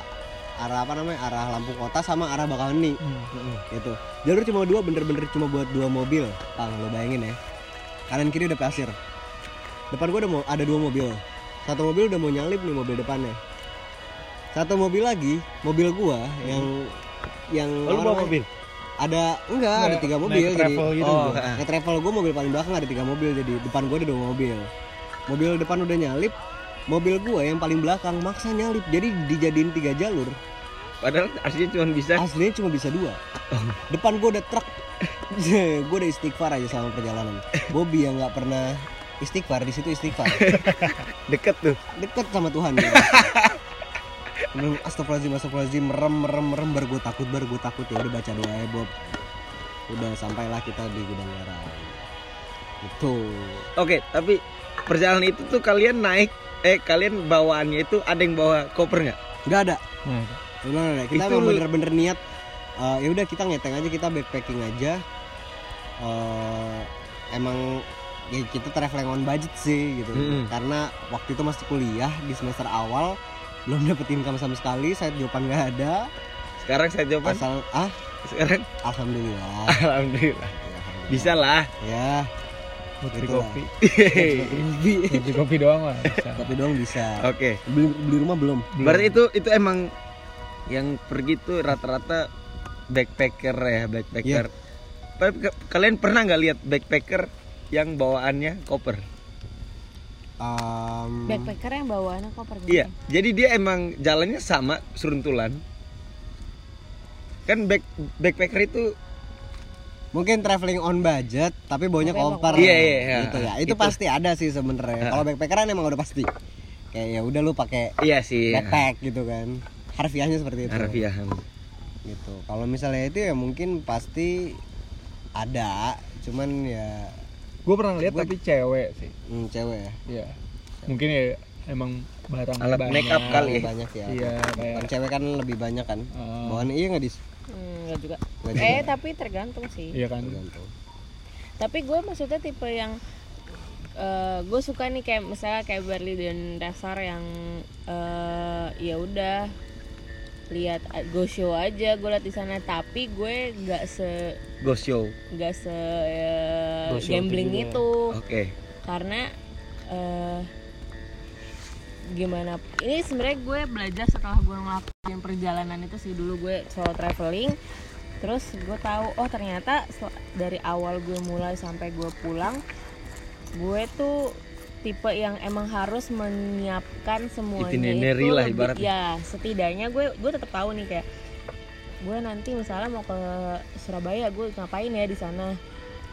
arah apa namanya arah lampu kota sama arah Bakaheni Hmm. gitu. Jalur cuma dua bener-bener cuma buat dua mobil. Pang lo bayangin ya. Kanan kiri udah pasir. Depan gua udah mau ada dua mobil. Satu mobil udah mau nyalip nih mobil depannya. Satu mobil lagi mobil gua yang yang Oh, lu bawa mobil? ada enggak ada Nggak, tiga naik mobil jadi travel gitu. Oh, gua. ah. Nge travel gue mobil paling belakang ada tiga mobil jadi depan gue ada dua mobil mobil depan udah nyalip mobil gue yang paling belakang maksa nyalip. Jadi dijadiin tiga jalur. Padahal aslinya cuma bisa. Aslinya cuma bisa dua. Depan gue udah truk. [laughs] Gue udah istighfar aja selama perjalanan. Bobby yang nggak pernah istighfar di situ istighfar. [laughs] Deket tuh. deket sama Tuhan. [laughs] Ya. Astagfirullahaladzim astagfirullahaladzim. Merem merem merem. Baru gue takut baru gue takut ya. Udah baca doa ya Bob. Udah sampailah kita di gudang garam itu Oke, tapi perjalanan itu tuh kalian naik eh kalian bawaannya itu ada yang bawa koper nggak? nggak ada Nah, Bener, kita Itu- bener-bener niat eh, ya udah kita ngeteng aja kita backpacking aja Eh, emang ya kita traveling on budget sih gitu Mm-mm. karena waktu itu masih kuliah di semester awal belum dapet income sama sekali saya jawaban nggak ada Sekarang saya jawaban. asal ah Sekarang alhamdulillah [laughs] alhamdulillah. Alhamdulillah. Bisa lah. ya buat beli kopi. beli [laughs] kopi doang lah. kopi doang bisa Oke. beli, beli rumah belum Belum. Berarti itu itu emang yang pergi tuh rata-rata backpacker ya, backpacker. Tapi ke- kalian pernah nggak lihat backpacker yang bawaannya koper? Em, backpacker yang bawaannya koper gitu Iya. Jadi dia emang jalannya sama seruntulan. Kan back backpacker itu mungkin traveling on budget tapi emang koper Iya, iya, iya. gitu ya itu Itu. pasti ada sih sebenarnya kalau backpackeran emang udah pasti kayak ya udah lu pakai iya sih. backpack gitu kan harfiahnya seperti itu Harfiahan. gitu kalau misalnya itu ya mungkin pasti ada cuman ya Gue pernah lihat tapi cewek sih. hmm, cewek ya Iya. Mungkin ya emang barang Alat banyak. make up kali ya? banyak ya Iya, kan kayak cewek kan lebih banyak kan eh, bawaan iya nggak dis Hmm, nggak juga Nggak eh juga. tapi tergantung sih iya kan. Tergantung. tapi gue maksudnya tipe yang gue suka nih kayak misalnya kayak Barley dan Dasar yang eh, ya udah lihat go show aja gue lihat di sana tapi gue nggak se Go show. nggak se eh, show gambling itu Oke. karena eh, gimana. Ini sebenarnya gue belajar setelah gue ngelakuin perjalanan itu sih. Dulu gue solo traveling terus gue tahu oh ternyata dari awal gue mulai sampai gue pulang gue tuh tipe yang emang harus menyiapkan semuanya itu lah ibaratnya. ya setidaknya gue gue tetap tahu nih kayak gue nanti misalnya mau ke Surabaya gue ngapain ya di sana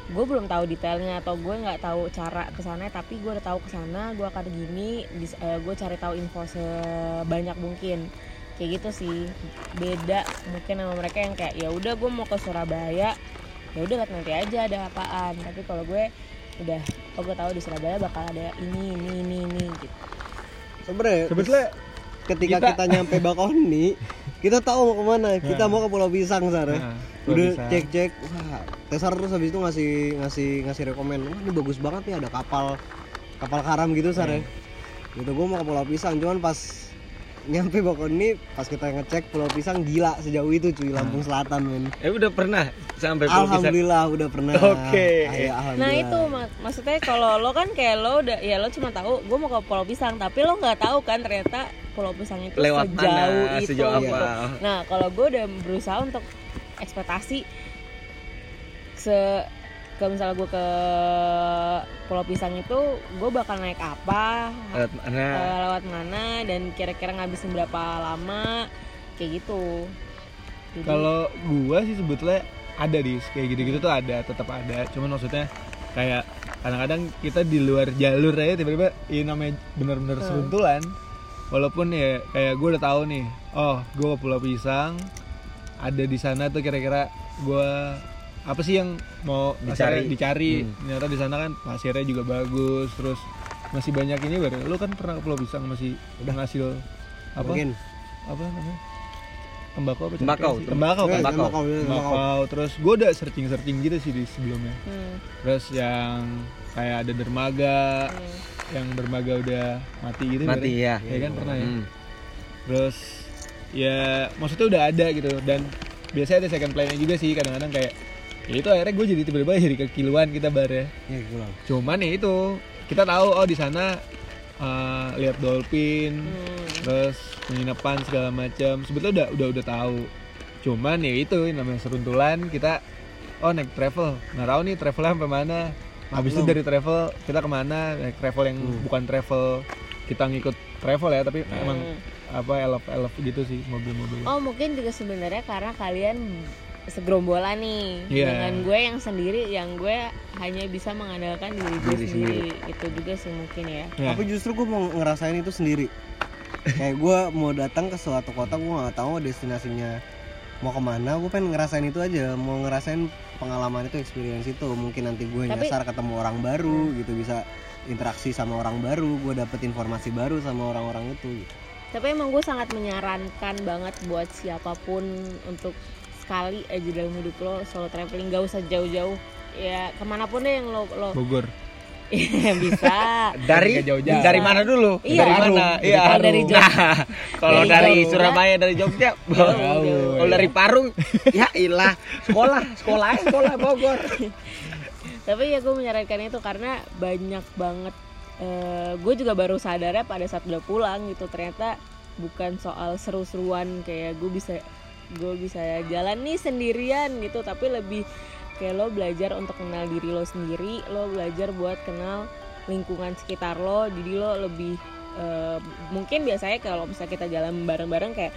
gue belum tahu detailnya atau gue nggak tahu cara ke sana tapi gue udah tahu ke sana gue akan gini dis- eh, gue cari tahu info sebanyak mungkin. Kayak gitu sih. Beda mungkin sama mereka yang kayak ya udah gue mau ke Surabaya. Ya udah lihat nanti aja ada apaan. Tapi kalau gue udah oh gue tahu di Surabaya bakal ada ini ini ini ini gitu. Sebenarnya Sebetulnya ketika kita- kita, nyampe Bakauheni kita tahu mau ke mana. Kita mau ke Pulau Pisang Sar ya. Nah, udah Pisang. cek cek wah Tesar terus habis itu ngasih ngasih ngasih rekomen wah ini bagus banget nih ada kapal kapal karam gitu Sar ya. Gitu gue mau ke Pulau Pisang. Cuman pas nyampe Bakauheni pas kita ngecek Pulau Pisang gila sejauh itu cuy Lampung Selatan men Eh udah pernah sampai Pulau Pisang? Alhamdulillah udah pernah Oke. Ah, ya, Nah alhamdulillah. itu mak- maksudnya kalau lo kan kayak lo udah ya lo cuma tahu gue mau ke Pulau Pisang tapi lo nggak tahu kan ternyata Pulau Pisang itu Lewat sejauh mana, itu sejauh gitu. apa. Nah kalau gue udah berusaha untuk ekspektasi se ke misalnya gue ke Pulau Pisang itu gue bakal naik apa Lewat mana? eh, lewat mana dan kira-kira ngabisin berapa lama kayak gitu. Kalau gua sih sebetulnya ada di kayak gitu-gitu tuh ada, tetap ada. Cuman maksudnya kayak kadang-kadang kita di luar jalur aja tiba-tiba ini namanya bener-bener Hmm. seruntulan. Walaupun ya kayak gue udah tahu nih, oh gue ke Pulau Pisang ada di sana tuh kira-kira gua apa sih yang mau Dicari. dicari. Hmm. Ternyata di sana kan pasirnya juga bagus, terus masih banyak ini baru. Lu kan pernah ke Pulau Pisang masih udah ngasil apa? mungkin apa namanya tembakau apa Tembakau, sih? tembakau kan Tembakau. Tembakau, iya, tembakau. tembakau terus gue udah searching searching gitu sih di sebelumnya hmm, terus yang kayak ada dermaga hmm. yang dermaga udah mati gitu Mati ya. ya kan pernah ya Hmm. terus ya maksudnya udah ada gitu dan biasanya ada second plan juga sih kadang-kadang kayak ya itu akhirnya gue jadi tiba-tiba jadi kekiluan kita bar ya. Ya pulang cuman ya itu kita tahu oh di sana eh, lihat dolphin Hmm. terus penginapan segala macam. Sebetulnya udah udah udah tahu. Cuman ya itu namanya seruntulan kita oh naik travel. Nggak tahu nih travelnya sampai mana. Habis itu dari travel kita ke mana? Naik travel yang Hmm. bukan travel kita ngikut travel ya tapi emang Hmm. apa elf elf gitu sih mobil-mobil. Oh mungkin juga sebenarnya karena kalian segerombolan nih. Iya. dengan gue yang sendiri yang gue hanya bisa mengandalkan diri gue Diri sendiri. itu juga sih mungkin ya. Ya. tapi justru gue mau ngerasain itu sendiri? Kayak gue mau datang ke suatu kota gue nggak tahu destinasinya mau ke mana. Gue pengen ngerasain itu aja. Mau ngerasain pengalaman itu experience itu. Mungkin nanti gue Tapi- nyasar ketemu orang baru gitu. Bisa interaksi sama orang baru. Gue dapet informasi baru sama orang-orang itu gitu. tapi emang gue sangat menyarankan banget buat siapa pun untuk sekali aja dalam hidup lo solo traveling gak usah jauh-jauh ya ke mana pun deh yang lo lo Bogor Iya, bisa [laughs] Dari Nggak jauh-jauh. dari mana dulu? Iya. Dari mana? Dari Iya. Dari Jogja. Nah, kalau Dari dari Jogja. Surabaya dari Jogja. Jauh. Kalau dari Parung, ya ilah sekolah, sekolah sekolah Bogor. [laughs] tapi ya gue menyarankan itu karena banyak banget eh, gue juga baru sadarnya pada saat udah pulang gitu ternyata bukan soal seru-seruan kayak gue bisa gue bisa jalan nih sendirian gitu tapi lebih kayak lo belajar untuk kenal diri lo sendiri lo belajar buat kenal lingkungan sekitar lo jadi lo lebih eh, mungkin biasanya kalau misalnya kita jalan bareng-bareng kayak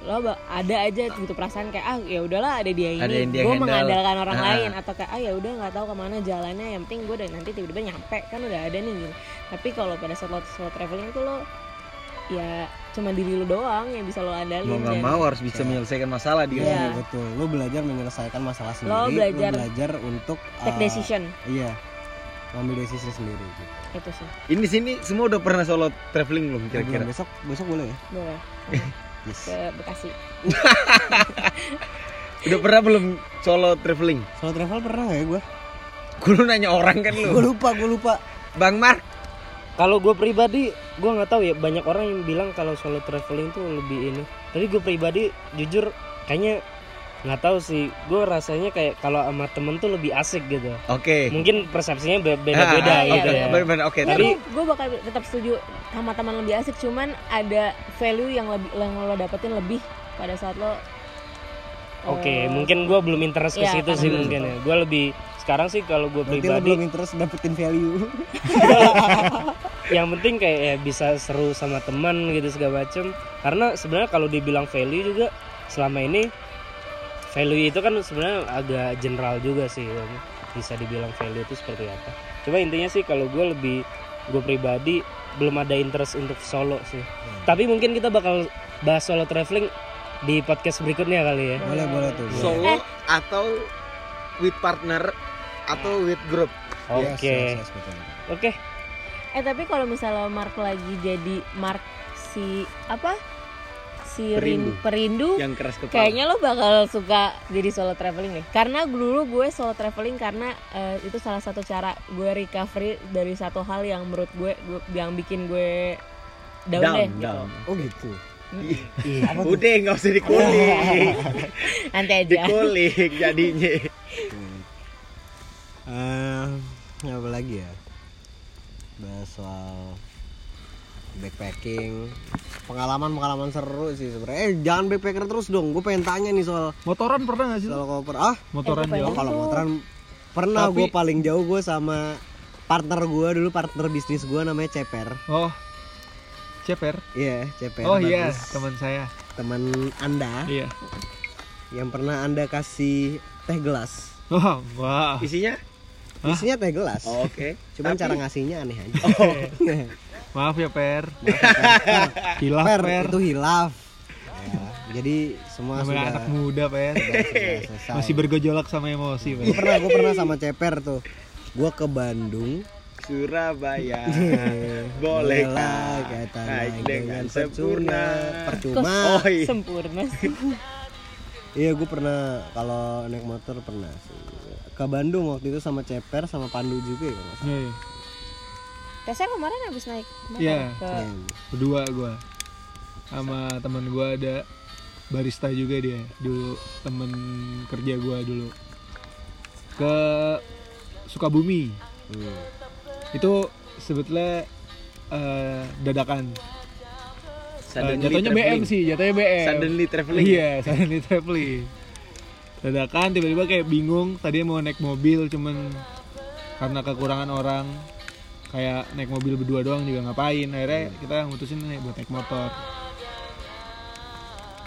lo ada aja gitu perasaan kayak ah ya udahlah ada dia ini gue mengandalkan orang Ah. lain atau kayak ah ya udah nggak tahu ke mana jalannya yang penting gue udah nanti tiba-tiba nyampe kan udah ada nih gitu. tapi kalau pada saat lo solo traveling itu lo ya cuma diri lo doang yang bisa lo andalin Mau nggak dan- mau harus bisa menyelesaikan masalah dia. Iya. Iya betul lo belajar menyelesaikan masalah sendiri belajar- belajar untuk take uh, decision iya ngambil desisi sendiri gitu. itu sih Ini sini semua udah pernah solo traveling belum kira-kira? besok besok boleh ya boleh [laughs] yes. ke Bekasi [laughs] Udah pernah belum solo traveling? solo travel pernah nggak ya gue Gue lu nanya orang kan gue lu. lupa gue lupa Bang Mark, Kalau gue pribadi, gue nggak tahu ya. Banyak orang yang bilang kalau solo traveling tuh lebih ini. Tapi gue pribadi, jujur, kayaknya nggak tahu sih. Gue rasanya kayak kalau sama temen tuh lebih asik gitu. oke. Mungkin persepsinya be- [laughs] beda-beda Ah, ah, gitu oke, ya. Oke, ya, tapi gue bakal tetap setuju sama teman lebih asik cuman ada value yang lebih yang lo dapetin lebih pada saat lo Oke, eh, mungkin gue belum interest ke Iya, situ sih mungkin ya. Gue lebih sekarang sih kalau gue pribadi, belum interest dapetin value [laughs] yang penting kayak ya bisa seru sama teman gitu segala macem. Karena sebenarnya kalau dibilang value juga selama ini value itu kan sebenarnya agak general juga sih. Kan. Bisa dibilang value itu seperti apa. Cuma intinya sih kalau gue lebih gue pribadi belum ada interest untuk solo sih. Tapi mungkin kita bakal bahas solo traveling di podcast berikutnya kali ya. boleh boleh tuh boleh. solo atau with partner atau with group? Oke. Yes, yes, yes, betul. Oke. eh tapi kalau misalnya Mark lagi jadi Mark si apa si Perindu. Rin- perindu Yang keras kepala. kayaknya lo bakal suka jadi solo traveling deh karena dulu gue solo traveling karena eh, itu salah satu cara gue recovery dari satu hal yang menurut gue, gue yang bikin gue down, down, deh gitu. down. oh gitu Udah nggak usah dikulik, [laughs] nanti aja dikulik jadinya. [laughs] Eh, apa lagi ya? Bahas soal backpacking. Pengalaman pengalaman seru sih sebenarnya. Eh jangan backpacker terus dong. Gue pengen tanya nih soal motoran pernah nggak sih soal koper. Ah motoran Eh, jauh. kalau motoran pernah Tapi- gue paling jauh gue sama partner gue dulu partner bisnis gue namanya Ceper. Oh ceper? Iya Ceper. Oh iya bagus. teman saya. Teman anda. Iya. Yang pernah anda kasih teh gelas. Oh wah. Isinya? Hah? isinya teh gelas. Oh, Oke. cuman Tapi- cara ngasihnya aneh aja. [laughs] Maaf ya per. Hilaf per per. itu hilaf. Ya, jadi semua namanya sudah anak muda per. sudah- sudah selesai. masih bergejolak sama emosi Gue per pernah gue pernah sama Ceper tuh. Gue ke Bandung. Surabaya. [laughs] Bolehlah Bolehkah kata naik dengan sempurna? sempurna percuma. [laughs] Oh iya. sempurna. Sih iya gue pernah. Kalau naik motor pernah sih ke Bandung waktu itu sama Ceper sama Pandu juga ya kalau salah. Iya, Tesnya kemarin habis naik motor Iya. ke Iya. berdua gua sama teman gue ada barista juga dia dulu temen kerja gue dulu ke Sukabumi Hmm. itu sebetulnya eh, dadakan Suddenly jatuhnya traveling. BM sih jatuhnya BM Suddenly traveling. iya suddenly traveling dadakan tiba-tiba kayak bingung tadi mau naik mobil cuman karena kekurangan orang. Kayak naik mobil berdua doang juga ngapain. Akhirnya kita mutusin nih buat naik motor.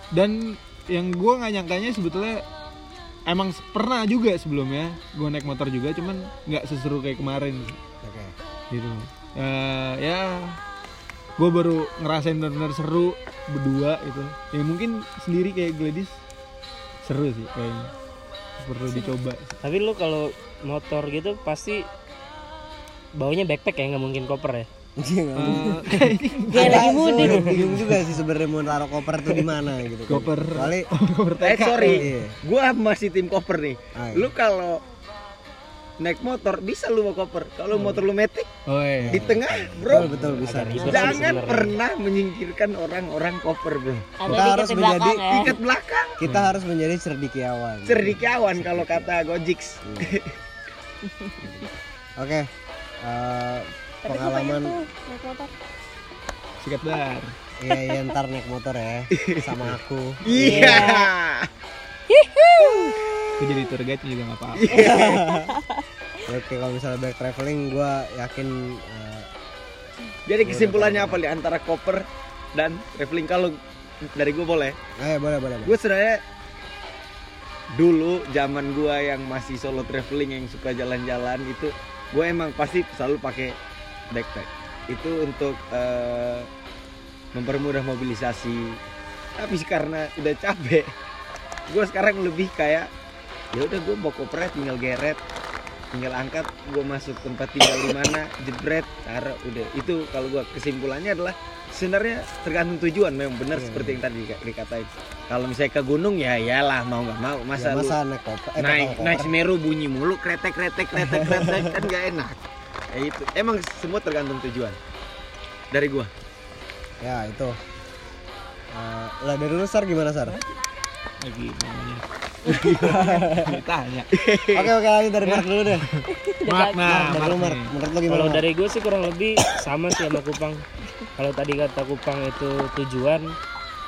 Dan yang gue nggak nyangkanya sebetulnya emang pernah juga sebelumnya gue naik motor juga cuman nggak seseru kayak kemarin. Oke. gitu. Eh, ya gue baru ngerasain benar-benar seru berdua gitu. Ya mungkin sendiri kayak Gladys seru sih kayaknya perlu dicoba Tapi lu kalau motor gitu pasti baunya backpack ya nggak mungkin koper ya. Iya, [laughs] Kayak lagi mudik. Bingung juga sih sebenarnya mau taruh koper tuh di mana gitu. koper Kali [laughs] koper Eh sorry, Iya. gua masih tim koper nih. Ah, iya. Lu kalau naik motor bisa lu bawa koper. Kalau motor lu metik oh iya di tengah, betul bro. betul bisa. Agak bisa. Jangan pernah menyingkirkan orang-orang koper, bro. Ada Kita harus menjadi ya. Ikat belakang, Kita harus menjadi cerdikiawan. cerdikiawan kalau kata Gojix. Oke. Eh, gue pengen pengalaman sikat bar iya iya ntar naik motor ya [laughs] sama aku. Iya. aku jadi tour guide juga nggak apa-apa [laughs] Oke kalau misalnya back traveling gue yakin eh, Jadi kesimpulannya apa nih antara koper dan traveling kalau dari gue boleh. eh boleh boleh. boleh. Gue sebenarnya dulu zaman gue yang masih solo traveling yang suka jalan-jalan itu gue emang pasti selalu pakai backpack itu untuk eh, mempermudah mobilisasi tapi karena udah capek gue sekarang lebih kayak ya udah gue bawa kopernya tinggal geret tinggal angkat gue masuk tempat tinggal di mana jebret taruh udah itu kalau gue kesimpulannya adalah sebenarnya tergantung tujuan memang benar Iya, seperti yang tadi di- dikatain kalau misalnya ke gunung ya iyalah mau nggak mau Ya, masa, lu masa naik koper eh, naik naik. Semeru bunyi mulu kretek kretek kretek kretek kan nggak enak ya itu emang semua tergantung tujuan dari gua Ya itu. Eh, lah dari lu Sar gimana Sar? Lagi namanya [laughs] ditanya Oke oke lanjut dari Mark dulu deh. makna Dari lu Mark, menurut lu gimana? Kalau Mark? dari gue sih kurang lebih sama sih sama Kupang. Kalau tadi kata Kupang itu tujuan,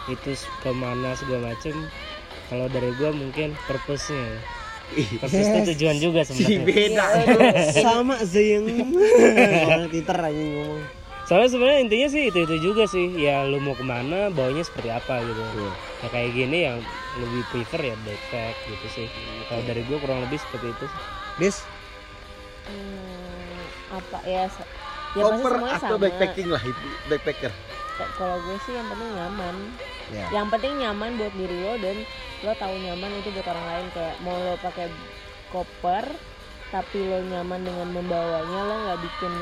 itu ke mana segala macem. Kalau dari gue mungkin purpose-nya. Purpose itu tujuan juga si sebenarnya. beda [laughs] sama Zeng. Orang Twitter aja ngomong. Soalnya sebenarnya intinya sih itu itu juga sih. Ya lu mau ke mana, bawanya seperti apa gitu. Ya kayak gini yang lebih prefer ya backpack gitu sih. Kalau dari gue kurang lebih seperti itu. sih. Dis, Hmm, apa ya? Ya pasti koper semuanya atau sama. backpacking lah itu backpacker Kalau gue sih yang penting nyaman. ya. Yang penting nyaman buat diri lo dan lo tahu nyaman itu buat orang lain kayak mau lo pakai koper tapi lo nyaman dengan membawanya lo nggak bikin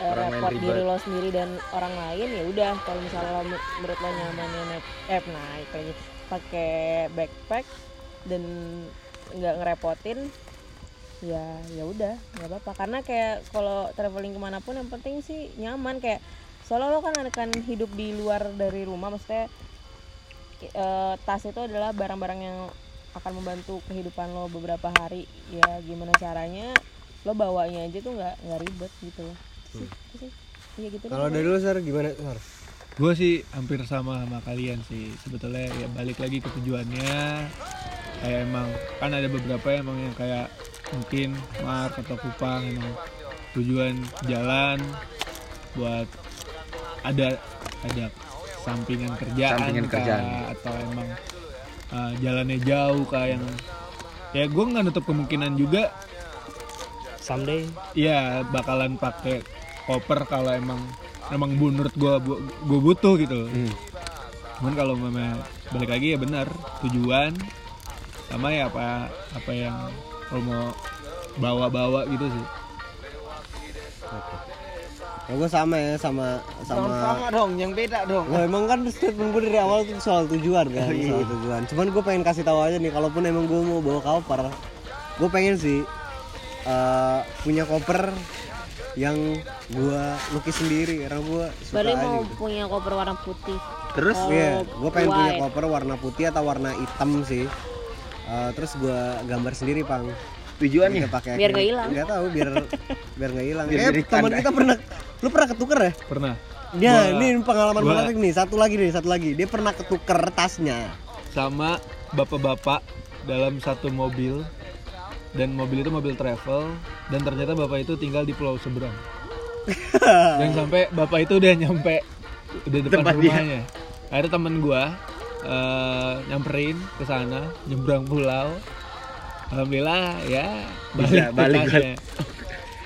eh, repot diri lo sendiri dan orang lain ya udah kalau misalnya lo men- menurut lo nyamannya naik eh naik lagi pakai backpack dan nggak ngerepotin ya ya udah nggak apa-apa. Karena kayak kalau traveling ke mana pun yang penting sih nyaman. Kayak soalnya lo kan akan hidup di luar dari rumah. Maksudnya eh, tas itu adalah barang-barang yang akan membantu kehidupan lo beberapa hari. Ya gimana caranya lo bawanya aja tuh nggak nggak ribet gitu. Loh sih iya gitu Kalau dari lu Sar gimana Sar? Gue sih hampir sama sama kalian sih. Sebetulnya ya balik lagi ke tujuannya. Kayak emang kan ada beberapa emang yang kayak mungkin Mark atau Kupang emang tujuan jalan buat ada ada sampingan kerjaan Sampingan kah, kerjaan. atau emang uh, jalannya jauh kah yang ya gue nggak nutup kemungkinan juga Someday. Iya bakalan pakai koper kalau emang emang menurut gua bu- gua butuh gitu. Hmm. Cuman kalau memang balik lagi ya benar tujuan sama ya apa apa yang kalau mau bawa-bawa gitu sih. Ya gue sama ya sama sama. sama dong yang beda dong Wah emang kan statement gue dari awal tuh soal tujuan kan, [laughs] soal tujuan. Cuman gue pengen kasih tahu aja nih, kalaupun emang gue mau bawa koper, gue pengen sih eh, punya koper yang gua lukis sendiri karena gua suka Bali aja mau gitu. punya koper warna putih. Terus Oh, Iya, gue pengen punya white. koper warna putih atau warna hitam sih. Eh, terus gua gambar sendiri pang. tujuannya pakai Biar nggak hilang. Nggak tahu biar [laughs] biar nggak hilang. Biar Eh teman kita pernah, lu pernah ketuker ya? pernah Ya, Gua- ini pengalaman gua- menarik nih. Satu lagi nih, satu lagi. Dia pernah ketuker tasnya. sama bapak-bapak dalam satu mobil dan mobil itu mobil travel dan ternyata bapak itu tinggal di pulau seberang [laughs] dan sampai bapak itu udah nyampe udah depan Tempat dia. rumahnya akhirnya temen gua eh, nyamperin ke sana nyebrang pulau alhamdulillah ya Bisa, balik, balik, ke tasnya.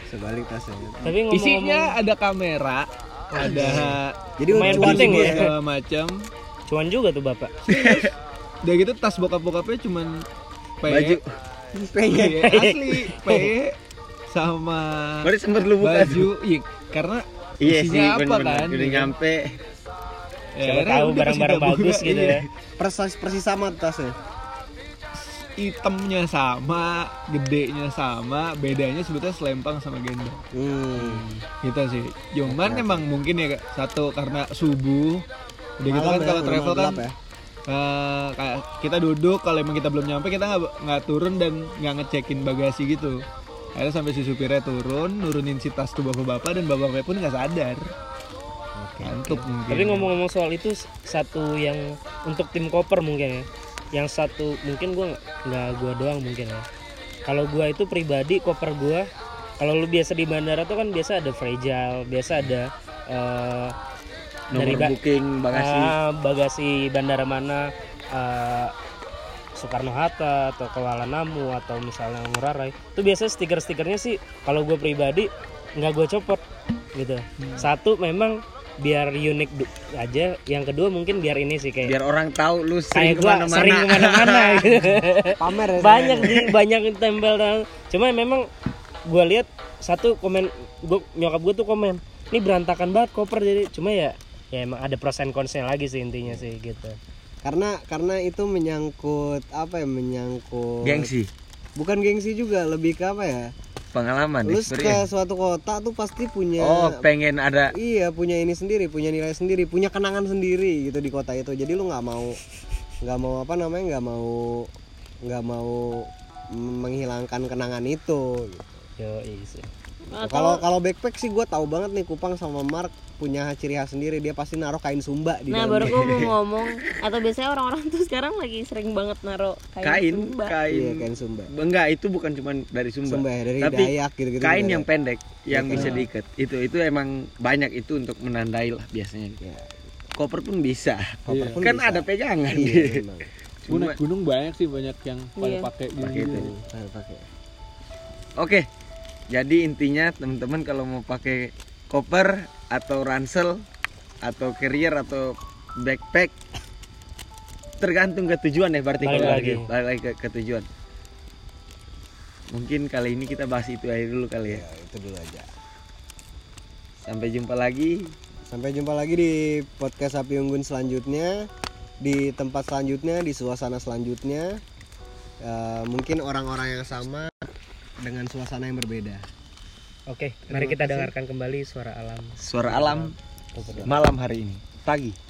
Sebalik tasnya. Tapi ngomong-ngomong isinya ada kamera ada Jadi Lumayan cuan penting ya. segala [laughs] macam cuan juga tuh bapak. udah gitu tas bokap-bokapnya cuman PE, baju [laughs] Pengen. PE asli PE sama Berarti sempet lu buka baju iya karena Iya isinya sih, apa bener-bener. kan Udah nyampe. Ya, Siapa tahu barang-barang bagus gitu iya. ya. Persis persis sama tasnya. hitamnya sama gedenya sama bedanya sebetulnya selempang sama gendong Hmm. gitu sih cuman emang mungkin ya satu karena subuh udah gitu kan ya, kalau travel kan ya. Eh, kayak kita duduk kalau emang kita belum nyampe kita nggak nggak turun dan nggak ngecekin bagasi gitu akhirnya sampai si supirnya turun nurunin si tas tuh bapak-bapak dan bapak-bapak pun nggak sadar ngantuk mungkin Tapi ngomong-ngomong soal itu satu yang untuk tim koper mungkin ya. Yang satu mungkin gua nggak- gua doang mungkin ya. Kalau gua itu pribadi koper gua kalau lu biasa di bandara tuh kan biasa ada fragile, biasa ada eh, Nomor ba- booking bagasi. ah, bagasi bandara mana eh, Soekarno Hatta atau Kuala Namu atau misalnya Ngurah Rai itu biasa stiker-stikernya sih kalau gue pribadi nggak gue copot gitu satu memang biar unik aja yang kedua mungkin biar ini sih kayak Biar orang tahu lu sering gua ke mana-mana. sering ke mana-mana [laughs] gitu. Pamer ya. banyak sih banyak yang tempel dan cuma memang gue lihat satu komen gua nyokap gue tuh komen ini berantakan banget koper jadi cuma ya ya emang ada pros and consnya lagi sih intinya sih gitu Karena karena itu menyangkut apa ya menyangkut Gengsi, Bukan gengsi juga, lebih ke apa ya? pengalaman, Lu ke suatu kota tuh pasti punya Oh, pengen ada Iya punya ini sendiri, punya nilai sendiri, punya kenangan sendiri gitu di kota itu. Jadi lu nggak mau nggak mau apa namanya nggak mau nggak mau menghilangkan kenangan itu. gitu. yo sih Kalau kalau backpack sih gue tahu banget nih Kupang sama Mark punya ciri khas sendiri. Dia pasti naruh kain sumba di Nah dalam. baru gue mau [laughs] ngomong atau biasanya orang-orang tuh sekarang lagi sering banget naro kain, kain, sumba. kain. Iya kain sumba. Enggak, itu bukan cuma dari Sumba. Sumba ya, dari Tapi Dayak gitu-gitu. kain juga yang ada. pendek yang bisa diikat. Itu itu emang banyak itu untuk menandai lah biasanya. Ya, Koper pun bisa. koper pun kan bisa. ada pegangan. Iya. Gunung, Cuma gunung banyak sih banyak yang pada Iya. pakai pakai itu. Nah, pakai. Oke. Jadi intinya teman-teman kalau mau pakai koper atau ransel atau carrier atau backpack tergantung ke tujuan ya berarti Balik lagi. balik lagi ke, ke tujuan. Mungkin kali ini kita bahas itu aja dulu kali ya. Ya, itu dulu aja. Sampai jumpa lagi. Sampai jumpa lagi di podcast Api Unggun selanjutnya, di tempat selanjutnya, di suasana selanjutnya. Eh, mungkin orang-orang yang sama dengan suasana yang berbeda. oke mari kita dengarkan kembali suara alam Suara alam malam hari ini. Pagi.